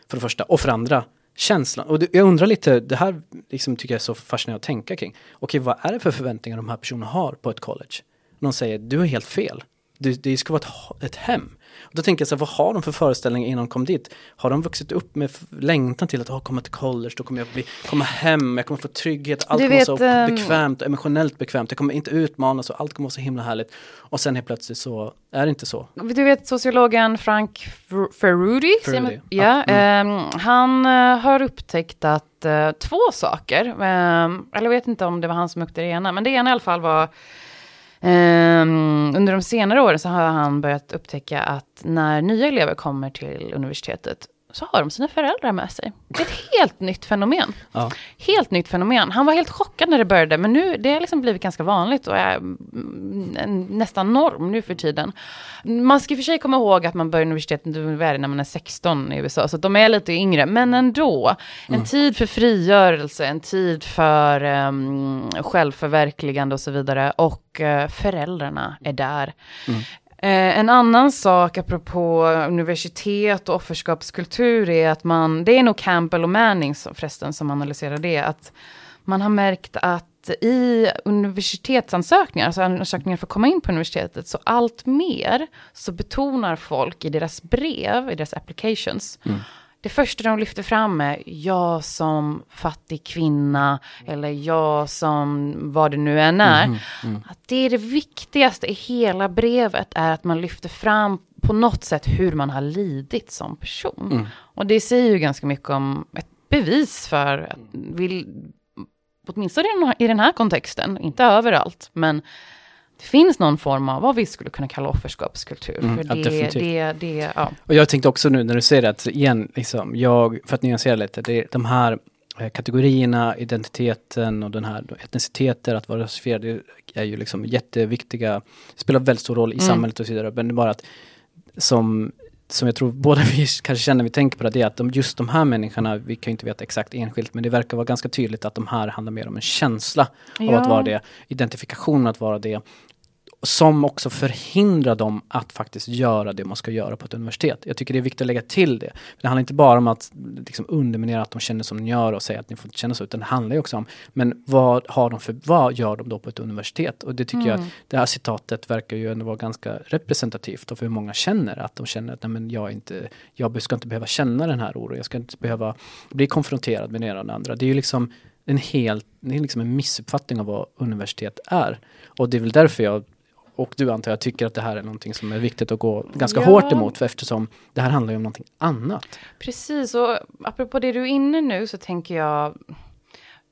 För det första, och för andra, känslan. Och det, jag undrar lite, det här liksom tycker jag är så fascinerande att tänka kring. Okej, vad är det för förväntningar de här personerna har på ett college? Någon säger, du är helt fel. Det, det ska vara ett, ett hem. Och då tänker jag så här, vad har de för föreställningar innan de kom dit? Har de vuxit upp med längtan till att oh, komma till college, då kommer jag bli, komma hem, jag kommer få trygghet, allt Du kommer vet, vara så ehm, bekvämt, emotionellt bekvämt, jag kommer inte utmanas och allt kommer vara så himla härligt. Och sen helt plötsligt så är det inte så. Du vet sociologen Frank Fer- Ferrudi? Ferrudi, Ja, ja, ehm, han eh, har upptäckt att eh, två saker, ehm, eller jag vet inte om det var han som upptäckte det ena, men det ena i alla fall var Ehm, under de senare åren så har han börjat upptäcka att när nya elever kommer till universitetet så har de sina föräldrar med sig. Det är ett helt nytt fenomen. Ja. Helt nytt fenomen. Han var helt chockad när det började, men nu det har liksom blivit ganska vanligt och är mm, nästan norm nu för tiden. Man ska i och för sig komma ihåg att man börjar universitetet när man är 16 i USA, så de är lite yngre, men ändå. En tid för frigörelse, en tid för um, självförverkligande och så vidare. Och eh, föräldrarna är där. Eh, en annan sak apropå universitet och offerskapskultur är att man, det är nog Campbell och Manning som, förresten som analyserar det, att man har märkt att i universitetsansökningar, alltså ansökningar för att komma in på universitetet, så allt mer så betonar folk i deras brev, i deras applications, mm det första de lyfter fram är jag som fattig kvinna eller jag som vad det nu än är. Att det är det viktigaste i hela brevet är att man lyfter fram på något sätt hur man har lidit som person. Och det säger ju ganska mycket om ett bevis för att vill, åtminstone i den här- kontexten, inte överallt, men finns någon form av vad vi skulle kunna kalla offerskapskultur. Mm, för ja, det, definitivt. det, det, ja. Och jag tänkte också nu när du säger det, att igen, liksom, jag, för att nyansera lite, det är de här eh, kategorierna, identiteten och den här etniciteter, att vara rasifierad, är ju liksom jätteviktiga, spelar väldigt stor roll i Mm. samhället och så vidare. Men det är bara att som, som jag tror båda vi [LAUGHS] kanske känner när vi tänker på det, det är att de, just de här människorna, vi kan ju inte veta exakt enskilt, men det verkar vara ganska tydligt att de här handlar mer om en känsla av Ja. att vara det, identifikationen att vara det, som också förhindrar dem att faktiskt göra det man ska göra på ett universitet. Jag tycker det är viktigt att lägga till det. Det handlar inte bara om att liksom, underminera att de känner som de gör och säga att ni får inte känna så, utan det handlar ju också om, men vad, har de för, vad gör de då på ett universitet? Och det tycker jag, Mm. det här citatet verkar ju ändå vara ganska representativt för hur många känner att de känner att nej, men jag, inte, jag ska inte behöva känna den här oron, jag ska inte behöva bli konfronterad med det ena och det andra. Det är ju liksom en helt, det är liksom en missuppfattning av vad universitet är. Och det är väl därför jag och du antar jag tycker att det här är någonting som är viktigt att gå ganska Ja. hårt emot för eftersom det här handlar ju om någonting annat. Precis, och apropå det du är inne nu så tänker jag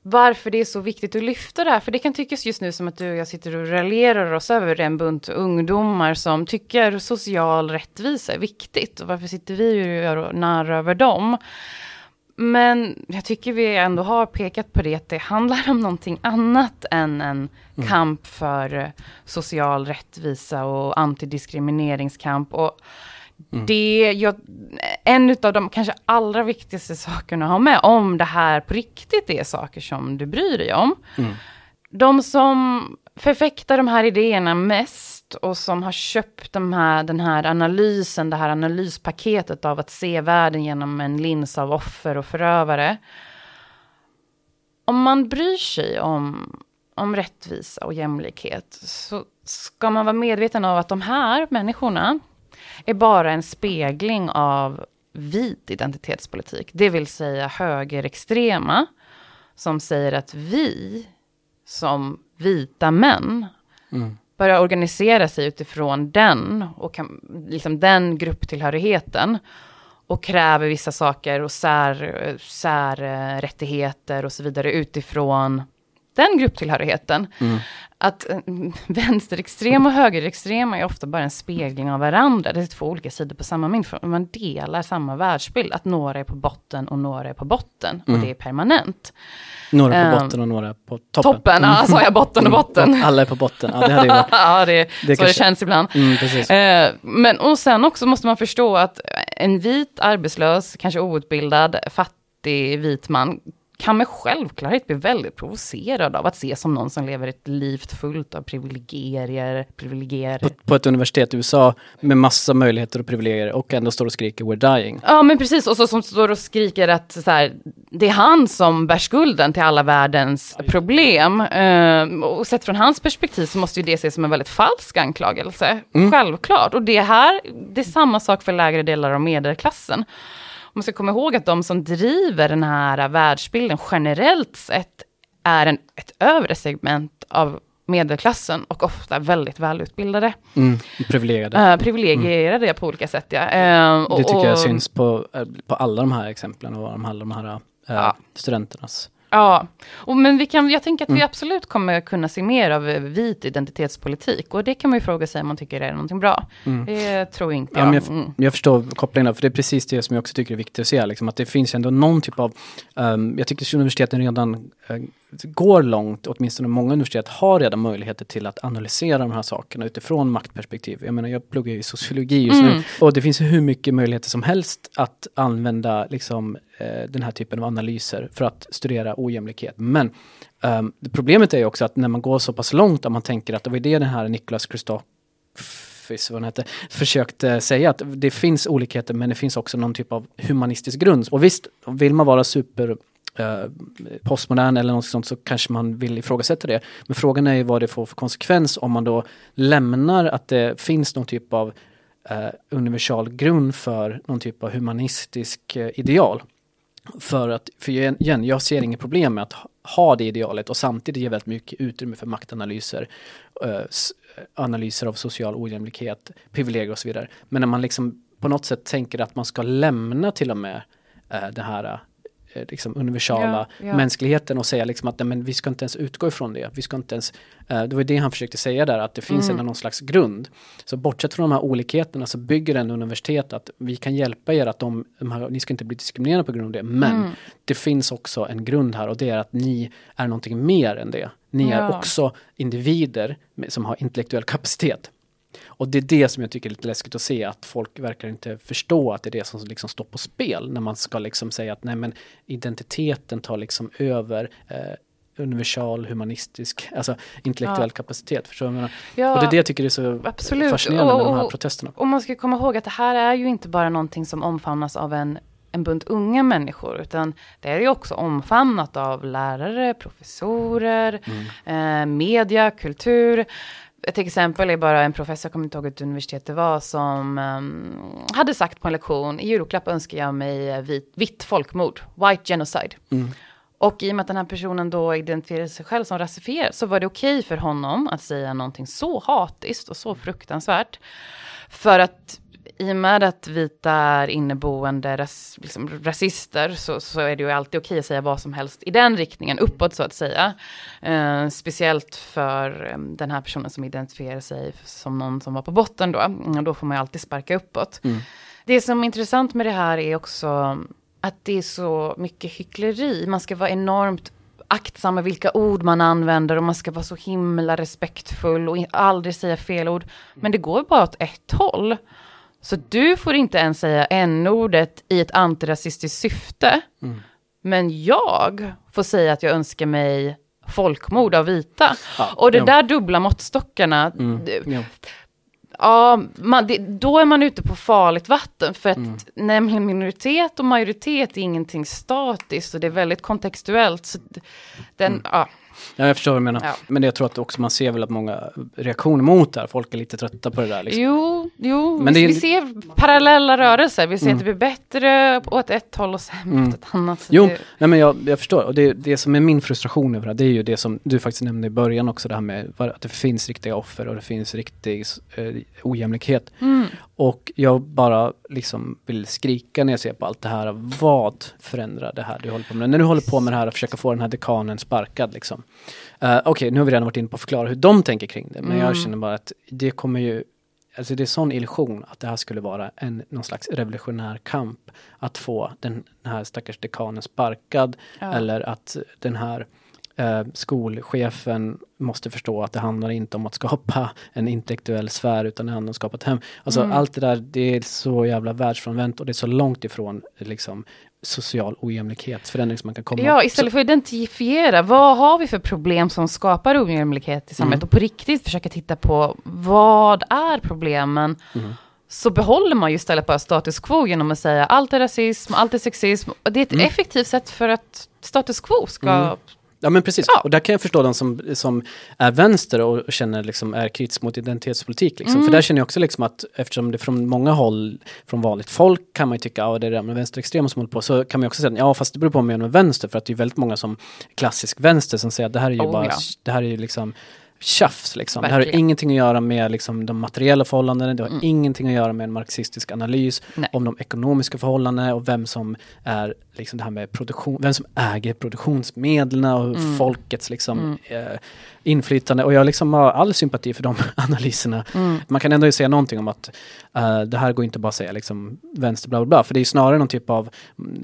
varför det är så viktigt att lyfta det här. För det kan tyckas just nu som att du och jag sitter och raljerar oss över en bunt ungdomar som tycker social rättvisa är viktigt. Och varför sitter vi och gör narr över dem? Men jag tycker vi ändå har pekat på det, att det handlar om någonting annat än en kamp för social rättvisa och antidiskrimineringskamp. Och det, jag, en av de kanske allra viktigaste sakerna att ha med, om det här på riktigt är saker som du bryr dig om. De som förfäktar de här idéerna mest och som har köpt de här, den här analysen, det här analyspaketet av att se världen genom en lins av offer och förövare. Om man bryr sig om, om rättvisa och jämlikhet så ska man vara medveten om att de här människorna är bara en spegling av vit identitetspolitik. Det vill säga högerextrema som säger att vi som vita män mm börja organisera sig utifrån den och kan, liksom den grupptillhörigheten och kräver vissa saker och sär, särrättigheter och så vidare utifrån den grupptillhörigheten. Mm. Att eh, vänsterextrema och högerextrema är ofta bara en spegling av varandra. Det är två olika sidor på samma mynt. Man delar samma världsbild. Att några är på botten och några är på botten. Mm. Och det är permanent. Några på Ehm, botten och några på toppen. Toppen, ja, sa jag botten och botten. Mm. Alla är på botten, ja det hade ju varit... [LAUGHS] ja, det, Det så det kanske- känns ibland. Mm. Eh, men och sen också måste man förstå att en vit, arbetslös, kanske outbildad, fattig vit man kan med självklarhet bli väldigt provocerad av att se som någon som lever ett liv fullt av privilegier, privilegier. På, på ett universitet i USA med massa möjligheter och privilegier och ändå står och skriker “We're dying”. Ja men precis, och så som står och skriker att så här, det är han som bär skulden till alla världens problem. Eh, och sett från hans perspektiv så måste ju det ses som en väldigt falsk anklagelse. Självklart. Och det här, det är samma sak för lägre delar av medelklassen. Man ska komma ihåg att de som driver den här världsbilden generellt sett är en, ett övre segment av medelklassen och ofta väldigt välutbildade. Mm, privilegierade. Uh, privilegierade på olika sätt ja. Eh, och- Det tycker jag syns på, eh, på alla de här exemplen och alla de här eh, Ja. studenternas. Ja, och men vi kan, jag tänker att Mm. vi absolut kommer kunna se mer av vit identitetspolitik. Och det kan man ju fråga sig om man tycker är någonting bra. Det tror inte Mm. Ja, jag. jag, Mm. jag förstår kopplingen, där, för det är precis det som jag också tycker är viktigt att se, liksom, att det finns ändå någon typ av, ehm, jag tycker att universiteten redan eh, går långt, åtminstone många universitet har redan möjligheter till att analysera de här sakerna utifrån maktperspektiv. Jag menar, jag pluggar ju sociologi just Mm. nu och det finns hur mycket möjligheter som helst att använda liksom, eh, den här typen av analyser för att studera ojämlikhet. Men det problemet är ju också att när man går så pass långt, om man tänker att det var det den här Niklas Kristoff vad hette, försökte säga att det finns olikheter men det finns också någon typ av humanistisk grund. Och visst, vill man vara super Eh, postmodern eller något sånt så kanske man vill ifrågasätta det. Men frågan är ju vad det får för konsekvens om man då lämnar att det finns någon typ av eh, universal grund för någon typ av humanistisk eh, ideal. För att, för igen, jag ser inget problem med att ha- det idealet och samtidigt ge väldigt mycket utrymme för maktanalyser, eh, eh, analyser av social ojämlikhet, privilegier och så vidare. Men när man liksom på något sätt tänker att man ska lämna till och med eh, det här eh, liksom universala Ja, ja. mänskligheten och säga liksom att nej, men vi ska inte ens utgå ifrån det. Vi ska inte ens, eh, det var det han försökte säga där, att det finns Mm. ändå någon slags grund. Så bortsett från de här olikheterna så bygger en universitet att vi kan hjälpa er att de, de här, ni ska inte bli diskriminerade på grund av det. Men Mm. det finns också en grund här och det är att ni är någonting mer än det. Ni är Ja. också individer som har intellektuell kapacitet. Och det är det som jag tycker är lite läskigt att se, att folk verkar inte förstå att det är det som liksom står på spel när man ska liksom säga att nej men identiteten tar liksom över eh, universal, humanistisk, alltså intellektuell Ja. kapacitet. Förstår du? Ja, Och det är det jag tycker är så absolut. fascinerande med Och- de här och- protesterna. Och man ska komma ihåg att det här är ju inte bara någonting som omfamnas av en, en bunt unga människor, utan det är ju också omfamnat av lärare, professorer, eh, media, kultur. Ett exempel är bara en professor, jag kommer inte ihåg vilket universitet det var, som ehm, hade sagt på en lektion, i julklapp önskar jag mig vit, vitt folkmord, white genocide. Mm. Och i och med att den här personen då identifierade sig själv som rasifierad så var det okej för honom att säga någonting så hatiskt och så fruktansvärt. För att i och med att vita är inneboende ras, liksom, rasister så, så är det ju alltid okej att säga vad som helst i den riktningen, uppåt så att säga. Eh, speciellt för eh, den här personen som identifierar sig som någon som var på botten då. Mm, Då får man ju alltid sparka uppåt. Mm. Det som är intressant med det här är också att det är så mycket hyckleri. Man ska vara enormt aktsam med vilka ord man använder och man ska vara så himla respektfull och aldrig säga fel ord. Men det går bara åt ett håll. Så du får inte ens säga n-ordet i ett antirasistiskt syfte. Mm. Men jag får säga att jag önskar mig folkmord av vita. Ja, Och det ja. där dubbla måttstockarna, Mm. det- Ja. Ja, man, det, då är man ute på farligt vatten. För att Mm. nämligen minoritet och majoritet är ingenting statiskt och det är väldigt kontextuellt. Så den, Mm. ja, Ja, jag förstår vad du menar. Ja. Men jag tror att också man ser väl att många reaktioner mot det här, folk är lite trötta på det där. Liksom. Jo, jo Men är- vi ser parallella rörelser. Vi ser Mm. att det blir bättre åt ett håll och sämre Mm. åt ett annat. Jo, det, nej men jag, jag förstår. Och det, det som är min frustration över det här, det är ju det som du faktiskt nämnde i början också, det här med att det finns riktiga offer och det finns riktig eh, ojämlikhet. mm, Och jag bara liksom vill skrika när jag ser på allt det här. Vad förändrar det här du håller på med? När du håller på med det här och försöker få den här dekanen sparkad liksom. Uh, Okej, okay, nu har vi redan varit inne på att förklara hur de tänker kring det, men mm. jag känner bara att det kommer ju Alltså det är sån illusion att det här skulle vara en, någon slags revolutionär kamp. Att få den, den här stackars dekanen sparkad ja. eller att den här eh, skolchefen måste förstå att det handlar inte om att skapa en intellektuell sfär utan det handlar om att skapa ett hem. Alltså mm. allt det där, det är så jävla världsfrånvänt och det är så långt ifrån liksom social ojämlikhetsförändring som man kan komma. Ja, istället för att identifiera, vad har vi för problem som skapar ojämlikhet i samhället mm. och på riktigt försöka titta på vad är problemen? Mm så behåller man ju istället bara status quo genom att säga allt är rasism, allt är sexism. Det är ett mm. effektivt sätt för att status quo ska mm. Ja men precis, ja. och där kan jag förstå den som, som är vänster och känner liksom är kritisk mot identitetspolitik. Liksom. Mm. För där känner jag också liksom att eftersom det från många håll, från vanligt folk kan man ju tycka, ja det är det med vänsterextrema som håller på, så kan man också säga, ja fast det beror på om man är vänster, för att det är väldigt många som klassisk vänster som säger att det här är ju oh, bara, ja. det här är ju liksom tjafs. Liksom. Det här har ingenting att göra med liksom, de materiella förhållandena, det har mm. ingenting att göra med en marxistisk analys Nej. om de ekonomiska förhållandena och vem som är liksom det här med produktion, vem som äger produktionsmedlen och mm. folkets liksom, mm. eh, inflytande. Och jag liksom har all sympati för de [LAUGHS] analyserna. Mm. Man kan ändå säga någonting om att uh, det här går inte bara att säga liksom vänster bla bla bla. För det är snarare någon typ av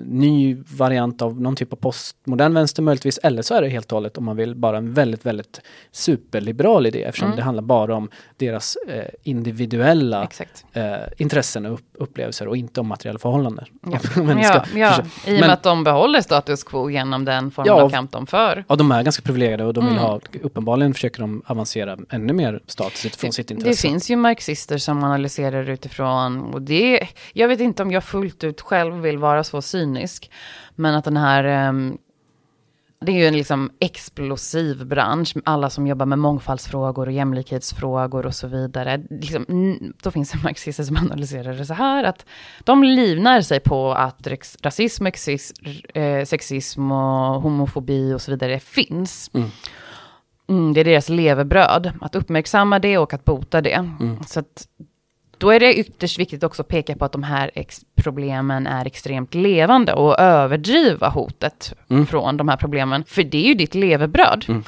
ny variant av någon typ av postmodern vänster möjligtvis. Eller så är det helt och hållet om man vill bara en väldigt, väldigt superliberal idé. Eftersom mm. det handlar bara om deras uh, individuella uh, intressen och upplevelser och inte om materiella förhållanden. Ja, [LAUGHS] ja, ja. Och med att de behåller status quo genom den form ja, av kamp de för. Ja, de är ganska privilegierade och de vill mm. ha uppenbarligen uppenbarligen försöker de avancera ännu mer status utifrån det, sitt intresse. Det finns ju marxister som analyserar utifrån, och det, jag vet inte om jag fullt ut själv vill vara så cynisk, men att den här um, det är ju en liksom explosiv bransch, alla som jobbar med mångfaldsfrågor och jämlikhetsfrågor och så vidare. Liksom, då finns det marxister som analyserar det så här, att de livnar sig på att rasism, eh, sexism och homofobi och så vidare finns. Mm. Mm, det är deras levebröd, att uppmärksamma det och att bota det. Mm. Så att, då är det ytterst viktigt också att peka på att de här problemen är extremt levande och överdriva hotet mm. från de här problemen. För det är ju ditt levebröd. Mm.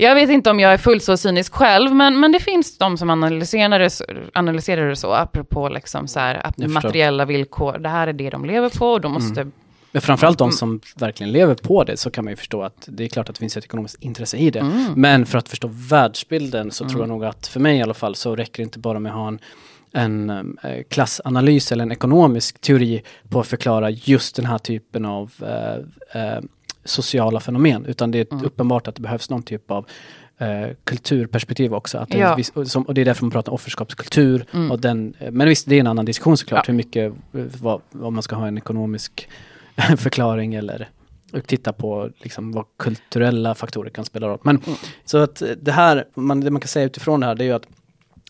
Jag vet inte om jag är fullt så cynisk själv, men, men det finns de som analyserar det, analyserar det så, apropå liksom så här, materiella villkor. Det här är det de lever på och de måste mm. Men framförallt de mm. som verkligen lever på det så kan man ju förstå att det är klart att det finns ett ekonomiskt intresse i det. Mm. Men för att förstå världsbilden så mm. tror jag nog att för mig i alla fall så räcker det inte bara med att ha en en eh, klassanalys eller en ekonomisk teori på att förklara just den här typen av eh, eh, sociala fenomen. Utan det är mm. uppenbart att det behövs någon typ av eh, kulturperspektiv också. Att ja. viss, som, och det är därför man pratar om offerskapskultur. Mm. Och den, men visst, det är en annan diskussion såklart, ja. hur mycket, vad, vad man ska ha en ekonomisk [LAUGHS] förklaring eller titta på liksom vad kulturella faktorer kan spela roll. Men mm. så att det här, man, det man kan säga utifrån det här det är ju att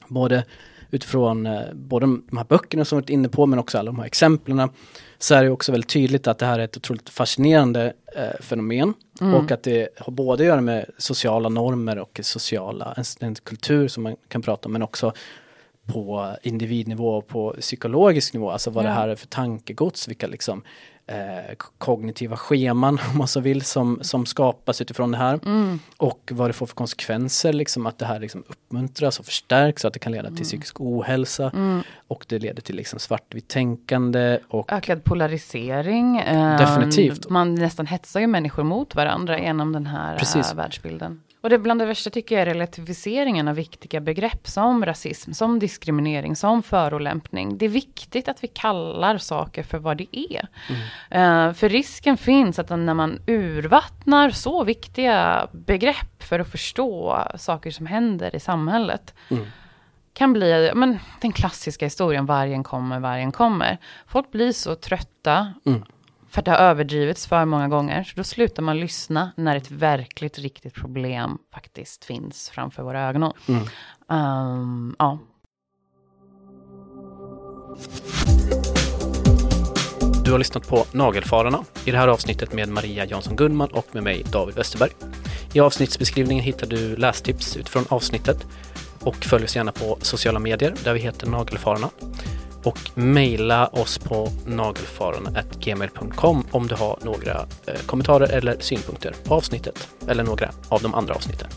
både utifrån eh, både de här böckerna som vi varit inne på men också alla de här exemplen så är det också väldigt tydligt att det här är ett otroligt fascinerande eh, fenomen mm. och att det har både att göra med sociala normer och sociala, en, en kultur som man kan prata om men också på individnivå och på psykologisk nivå, alltså vad ja. det här är för tankegods, vilka liksom eh, kognitiva scheman [LAUGHS] om man så vill som, som skapas utifrån det här. Mm. Och vad det får för konsekvenser, liksom att det här liksom uppmuntras och förstärks och att det kan leda till mm. psykisk ohälsa. Mm. Och det leder till liksom svartvitt tänkande. Och Ökad polarisering. Eh, Definitivt. Man nästan hetsar ju människor mot varandra genom den här Precis. Äh, världsbilden. Och det bland det värsta tycker jag är relativiseringen av viktiga begrepp som rasism, som diskriminering, som förolämpning. Det är viktigt att vi kallar saker för vad det är. Mm. Uh, för risken finns att när man urvattnar så viktiga begrepp för att förstå saker som händer i samhället, mm. kan bli men, den klassiska historien, vargen kommer, vargen kommer. Folk blir så trötta mm för att det har överdrivits för många gånger. Så då slutar man lyssna när ett verkligt, riktigt problem faktiskt finns framför våra ögon. Mm. Um, ja. Du har lyssnat på Nagelfararna i det här avsnittet med Maria Jansson Gunman och med mig David Westerberg. I avsnittsbeskrivningen hittar du lästips utifrån avsnittet och följ oss gärna på sociala medier där vi heter Nagelfararna. Och mejla oss på nagelfararna.gmail.com om du har några eh, kommentarer eller synpunkter på avsnittet eller några av de andra avsnitten.